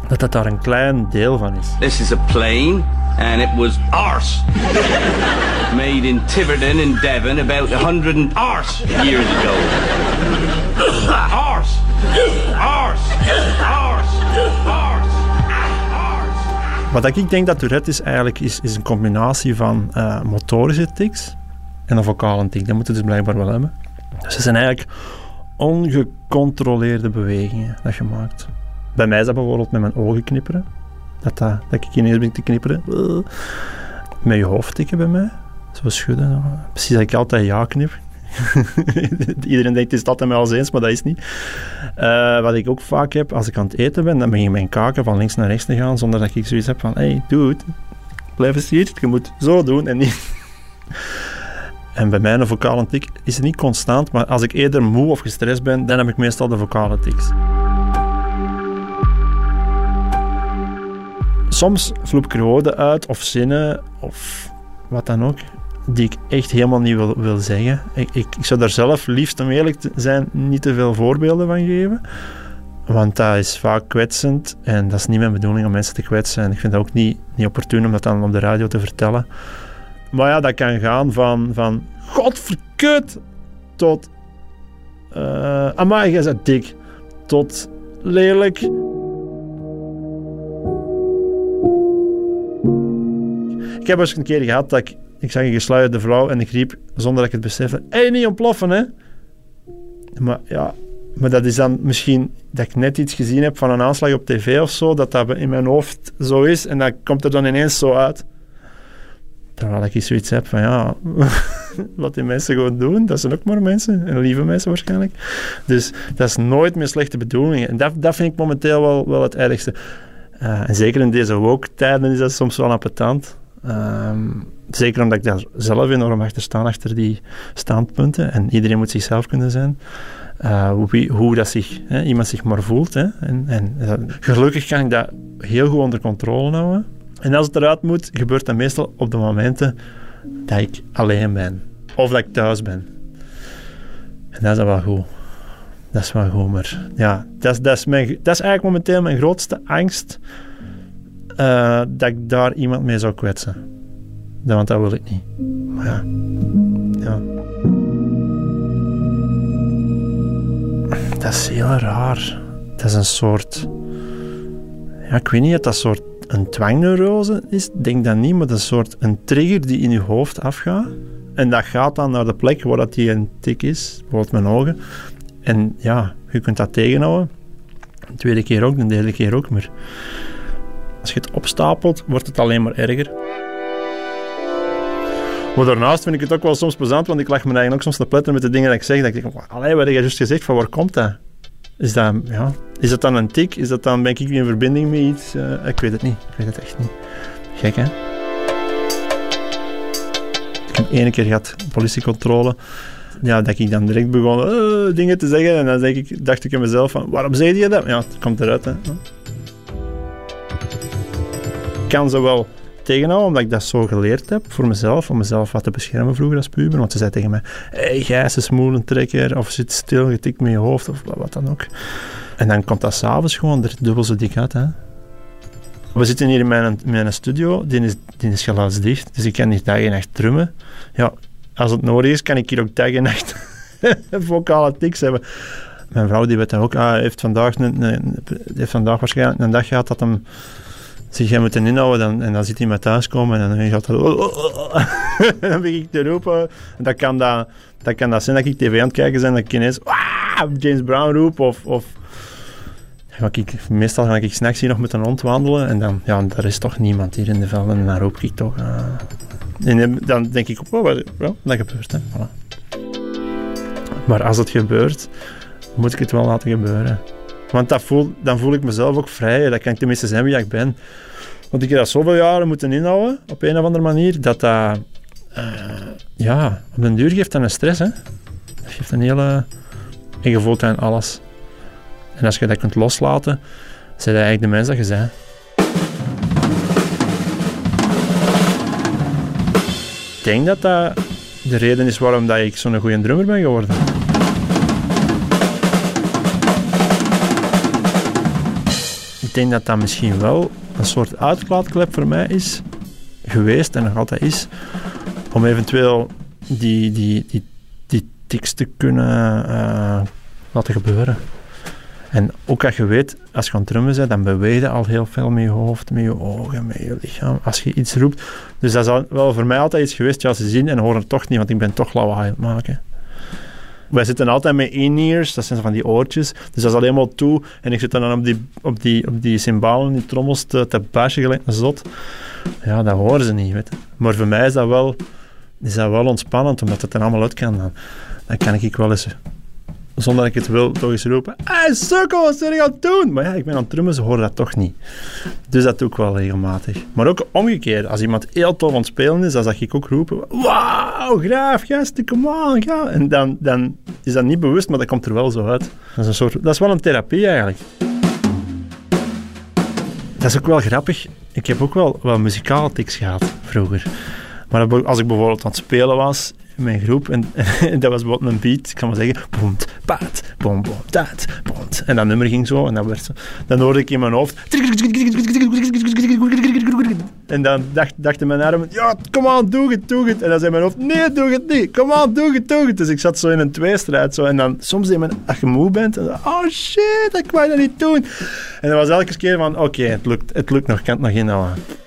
dat dat daar een klein deel van is. This is a plane, and it was arse. Made in Tiverton in Devon about 100 arse years ago. arse! Wat ik denk dat Tourette is eigenlijk, is, is een combinatie van eh, motorische tics en een vocale tic. Dat moeten ze dus blijkbaar wel hebben. Dus het zijn eigenlijk ongecontroleerde bewegingen dat je maakt. Bij mij is dat bijvoorbeeld met mijn ogen knipperen. Dat, dat, dat ik ineens ben te knipperen. Met je hoofd tikken bij mij. Zo schudden. Precies dat ik altijd ja knip. Iedereen denkt, is altijd met als eens, maar dat is niet. Eh, wat ik ook vaak heb, als ik aan het eten ben, dan begin ik mijn kaken van links naar rechts te gaan, zonder dat ik zoiets heb van, hey, dude, blijf eens hier, je moet zo doen en niet... En bij mij een vocale tik is het niet constant, maar als ik eerder moe of gestrest ben, dan heb ik meestal de vocale tics. Soms vloep ik woorden uit of zinnen of wat dan ook, die ik echt helemaal niet wil, wil zeggen. Ik, ik, zou daar zelf liefst, om eerlijk te zijn, niet te veel voorbeelden van geven. Want dat is vaak kwetsend en dat is niet mijn bedoeling om mensen te kwetsen. En ik vind het ook niet, niet opportun om dat dan op de radio te vertellen. Maar ja, dat kan gaan van, van godverkut tot uh, amai, jij dik. Tot lelijk. Ik heb eens een keer gehad dat ik, ik zag een gesluierde vrouw en ik riep, zonder dat ik het besefte, hé, niet ontploffen, hè. Maar ja, maar dat is dan misschien dat ik net iets gezien heb van een aanslag op tv of zo, dat dat in mijn hoofd zo is en dat komt er dan ineens zo uit. Terwijl ik zoiets heb van ja, laat die mensen gewoon doen. Dat zijn ook maar mensen. En lieve mensen waarschijnlijk. Dus dat is nooit met slechte bedoelingen. En dat, dat vind ik momenteel wel, wel het ergste. Uh, en zeker in deze woke-tijden is dat soms wel appetant. Ehm, zeker omdat ik daar zelf enorm achter sta, achter die standpunten. En iedereen moet zichzelf kunnen zijn. Uh, hoe, dat zich, hè, iemand zich maar voelt. Hè. En, en uh, gelukkig kan ik dat heel goed onder controle houden. En als het eruit moet, gebeurt dat meestal op de momenten dat ik alleen ben. Of dat ik thuis ben. En dat is wel goed. Dat is wel goed, maar ja, dat dat is, mijn, dat is eigenlijk momenteel mijn grootste angst. Uh, dat ik daar iemand mee zou kwetsen. Want dat wil ik niet. Maar ja. ja. Dat is heel raar. Dat is een soort... Ja, ik weet niet, dat dat soort een dwangneurose is, denk dat niet, maar dat een soort een trigger die in je hoofd afgaat. En dat gaat dan naar de plek waar dat die een tik is, bijvoorbeeld mijn ogen. En ja, je kunt dat tegenhouden. De tweede keer ook, de derde keer ook, maar Als je het opstapelt, wordt het alleen maar erger. Maar daarnaast vind ik het ook wel soms plezant, want ik leg me eigenlijk ook soms te pletten met de dingen die ik zeg. Dat ik denk, allee, wat heb je juist gezegd, van waar komt dat? Is dat, ja, is dat dan een tik? Is dat dan, ben ik in verbinding met iets? Eh, ik weet het niet. Ik weet het echt niet. Gek, hè? Ik heb één keer gehad, politiecontrole. Ja, dat ik dan direct begon eh, dingen te zeggen. En dan denk ik, dacht ik in mezelf van, waarom zei je dat? Ja, het komt eruit, hè. Kan ze wel tegenhouden, omdat ik dat zo geleerd heb voor mezelf, om mezelf wat te beschermen vroeger als puber. Want ze zei tegen mij, hey, Gijs is moelentrekker, of zit stil, je tikt met je hoofd, of wat, dan ook. En dan komt dat s'avonds gewoon er dubbel zo dik uit, hè. We zitten hier in mijn, mijn studio, die is, die is geluidsdicht, dus ik kan niet dag en nacht drummen. Ja, als het nodig is, kan ik hier ook dag en nacht vocale tics hebben. Mijn vrouw die weet ook, ah, heeft, vandaag een, een- heeft vandaag waarschijnlijk een dag gehad dat hem zich heeft moeten inhouden. Dan, en dan zit hij met thuiskomen en dan gaat dat... en dan begin ik te roepen. En dat kan dat, dat kan dat zijn dat ik tv aan het kijken ben en dat ik ineens! James Brown roep of... of ik, meestal ga ik s'nachts hier nog met een hond wandelen en dan, ja, er is toch niemand hier in de velden en dan roep ik toch... ah. En dan denk ik, oh, wat, wel, dat gebeurt. Maar als het gebeurt, moet ik het wel laten gebeuren. Want dat voel, dan voel ik mezelf ook vrij. Dan kan ik tenminste zijn wie ik ben. Want ik heb dat zoveel jaren moeten inhouden, op een of andere manier, dat dat... eh, ja, op den duur geeft dat een stress, hè. Dat geeft een hele... En je voelt aan alles. En als je dat kunt loslaten, zijn dat eigenlijk de mens dat je bent. Ik denk dat dat de reden is waarom dat ik zo'n goede drummer ben geworden. Ik denk dat dat misschien wel een soort uitlaatklep voor mij is geweest en nog altijd is, om eventueel die, die, die, die tics te kunnen eh, laten gebeuren. En ook als je weet, als je aan het drummen bent, dan beweeg je al heel veel met je hoofd, met je ogen, met je lichaam, als je iets roept. Dus dat is wel voor mij altijd iets geweest, ja, ze zien en horen toch niet, want ik ben toch lawaai aan maken. Wij zitten altijd met in-ears, dat zijn van die oortjes. Dus dat is alleen maar toe. En ik zit dan op die, op die, op die cymbalen, die trommels te, te bashen gelijk een zot. Ja, dat horen ze niet, weet je. Maar voor mij is dat wel, is dat wel ontspannend, omdat het er allemaal uit kan. Dan, dan kan ik wel eens, zonder dat ik het wil, toch eens roepen. Hey, sukkel, wat ben je aan het doen? Maar ja, ik ben aan het drummen, ze horen dat toch niet. Dus dat doe ik wel regelmatig. Maar ook omgekeerd, als iemand heel tof aan het spelen is, dan zag ik ook roepen, wauw, graaf, gasten, come on, ga. En dan, dan is dat niet bewust, maar dat komt er wel zo uit. Dat is, een soort, dat is wel een therapie eigenlijk. Dat is ook wel grappig. Ik heb ook wel, wel muzikale tics gehad vroeger. Maar als ik bijvoorbeeld aan het spelen was in mijn groep en, dat was bijvoorbeeld een beat, ik kan maar zeggen, boemt, paat, bom, bom, taat, bomt. En dat nummer ging zo en dat werd. Dan hoorde ik in mijn hoofd. En dan dacht, dachten mijn armen, ja, kom aan, doe het, doe het. En dan zei mijn hoofd, nee, doe het niet. Kom aan, doe het, doe het. Dus ik zat zo in een tweestrijd. Zo. En dan soms in mijn, als je moe bent, en dan, oh shit, ik wou dat niet doen. En dan was elke keer van, oké, het, lukt, het lukt nog, ik kan het nog inhouden.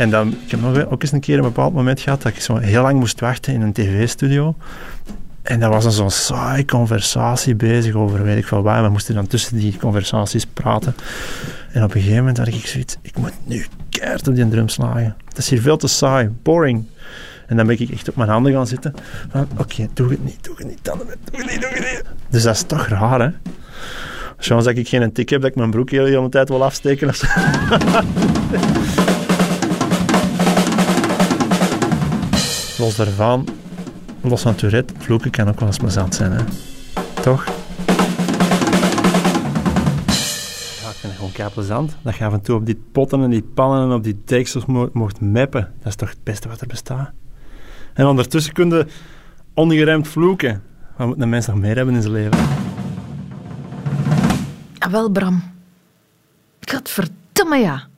En dan, ik heb nog ook eens een keer een bepaald moment gehad dat ik zo heel lang moest wachten in een tv-studio. En dat was een zo'n saai conversatie bezig over weet ik veel waar. We moesten dan tussen die conversaties praten. En op een gegeven moment had ik zoiets, ik moet nu keihard op die drum slagen. Het is hier veel te saai, boring. En dan ben ik echt op mijn handen gaan zitten. Oké, doe het niet, doe het niet, dan, doe het niet, doe het niet. Dus dat is toch raar, hè? Zoals dat ik geen tik heb, dat ik mijn broek heel de hele tijd wil afsteken. of zo. Los daarvan, los van Tourette, vloeken kan ook wel eens plezant zijn, hè? Toch? Ja, ik vind het gewoon kei plezant. Dat je af en toe op die potten en die pannen en op die deksels mo- mocht meppen. Dat is toch het beste wat er bestaat. En ondertussen kun je ongeremd vloeken. Wat moet een mens nog meer hebben in zijn leven? Ah, wel, Bram. Gadverdamme ja.